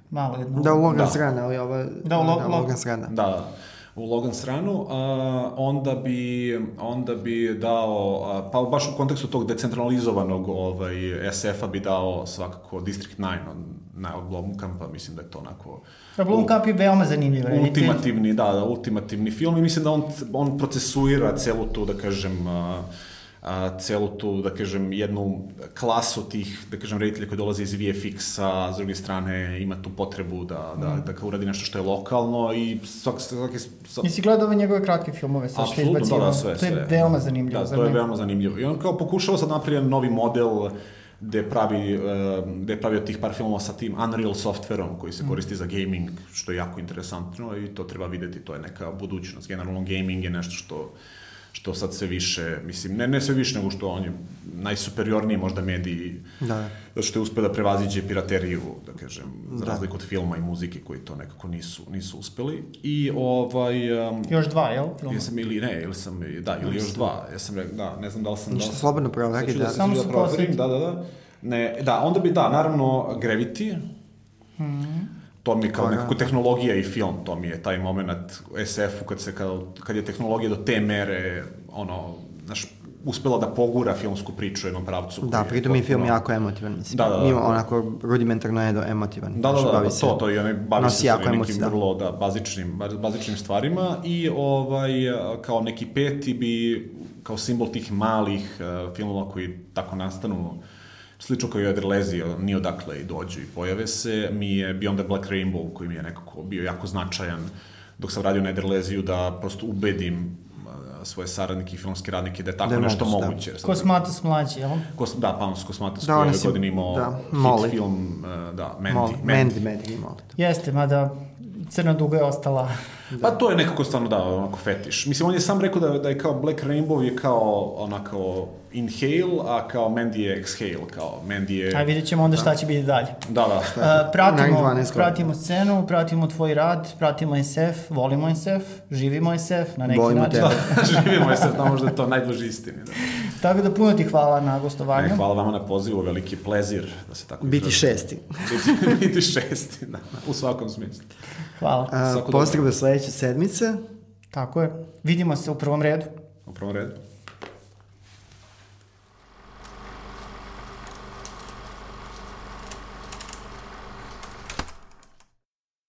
Malo jedno. Da, u Logan da. Zrana, ali ovo... Da, Lo, da, Logan Zrana. Da, da u Logan stranu, a, onda bi onda bi dao a, pa baš u kontekstu tog decentralizovanog ovaj SF-a bi dao svakako District 9 on na Blomkampa, mislim da je to onako... Da, Blomkamp je veoma zanimljiv. Ultimativni, da, da, ultimativni film i mislim da on, on procesuira celu tu, da kažem, uh, a, celu tu, da kažem, jednu klasu tih, da kažem, reditelja koji dolaze iz VFX-a, s druge strane ima tu potrebu da, da, mm. da kao uradi nešto što je lokalno i svaki... svaki, svaki... Nisi gledao ove njegove kratke filmove sa što je izbacio? Da, da, sve, To je veoma zanimljivo. Da, to je veoma zanimljivo. I on kao pokušava sad napraviti novi model gde pravi, gde je pravio tih par filmova sa tim Unreal softverom koji se mm. koristi za gaming, što je jako interesantno i to treba videti, to je neka budućnost. Generalno gaming je nešto što što sad sve više, mislim, ne, ne sve više nego što on je najsuperiorniji možda mediji, da. zato što je uspio da prevaziđe pirateriju, da kažem, za da. razliku od filma i muzike koji to nekako nisu, nisu uspeli. I ovaj... Um, još dva, jel? Filma? Jesam ili ne, ili sam, da, ili još dva. Ja sam rekao, da, ne znam da li sam... Ništa da, slobodno proveri, da. da. Samo da proverim, da, da, da. Ne, da, onda bi, da, naravno, Gravity, mm -hmm to mi kao nekako tehnologija i film, to mi je taj moment SF-u kad se, kad, kad je tehnologija do te mere, ono, znaš, uspela da pogura filmsku priču u jednom pravcu. Da, pritom je film jako emotivan, mislim. Da, da, da. Ima onako rudimentarno je do emotivan. Da, da, da, da, to, to, i onaj bavi se jako nekim da. vrlo, da, bazičnim, bazičnim stvarima i ovaj, kao neki peti bi, kao simbol tih malih uh, filmova koji tako nastanu, uh, slično kao i Ederlezi, ni odakle i dođu i pojave se, mi je Beyond the Black Rainbow, koji mi je nekako bio jako značajan dok sam radio na Ederleziju, da prosto ubedim svoje saradnike i filmske radnike da je tako da nešto moguće. moguće. Da. Kosmatos mlađi, jel? Kos, da, Panos Kosmatos da, koji je godin imao da, hit Molly. film, uh, da, Mandy. Molly, Mandy, Mandy, Mandy Molly. Jeste, mada crna duga je ostala. Da. Pa to je nekako stvarno da, onako fetiš. Mislim, on je sam rekao da, da je kao Black Rainbow je kao onako inhale, a kao Mandy je exhale, kao Mandy je... Aj, vidjet ćemo onda šta da. će biti dalje. Da, da. Uh, pratimo, pratimo scenu, pratimo tvoj rad, pratimo SF, volimo SF, živimo SF na neki Volimo način. Da, živimo SF, da možda je to najbliži istini. Da. Tako da puno ti hvala na gostovanju. Ne, hvala vama na pozivu, veliki plezir da se tako Biti šesti. biti, biti šesti, da, u svakom smislu. Hvala. A, pozdrav do sledeće sedmice. Tako je. Vidimo se u prvom redu. U prvom redu.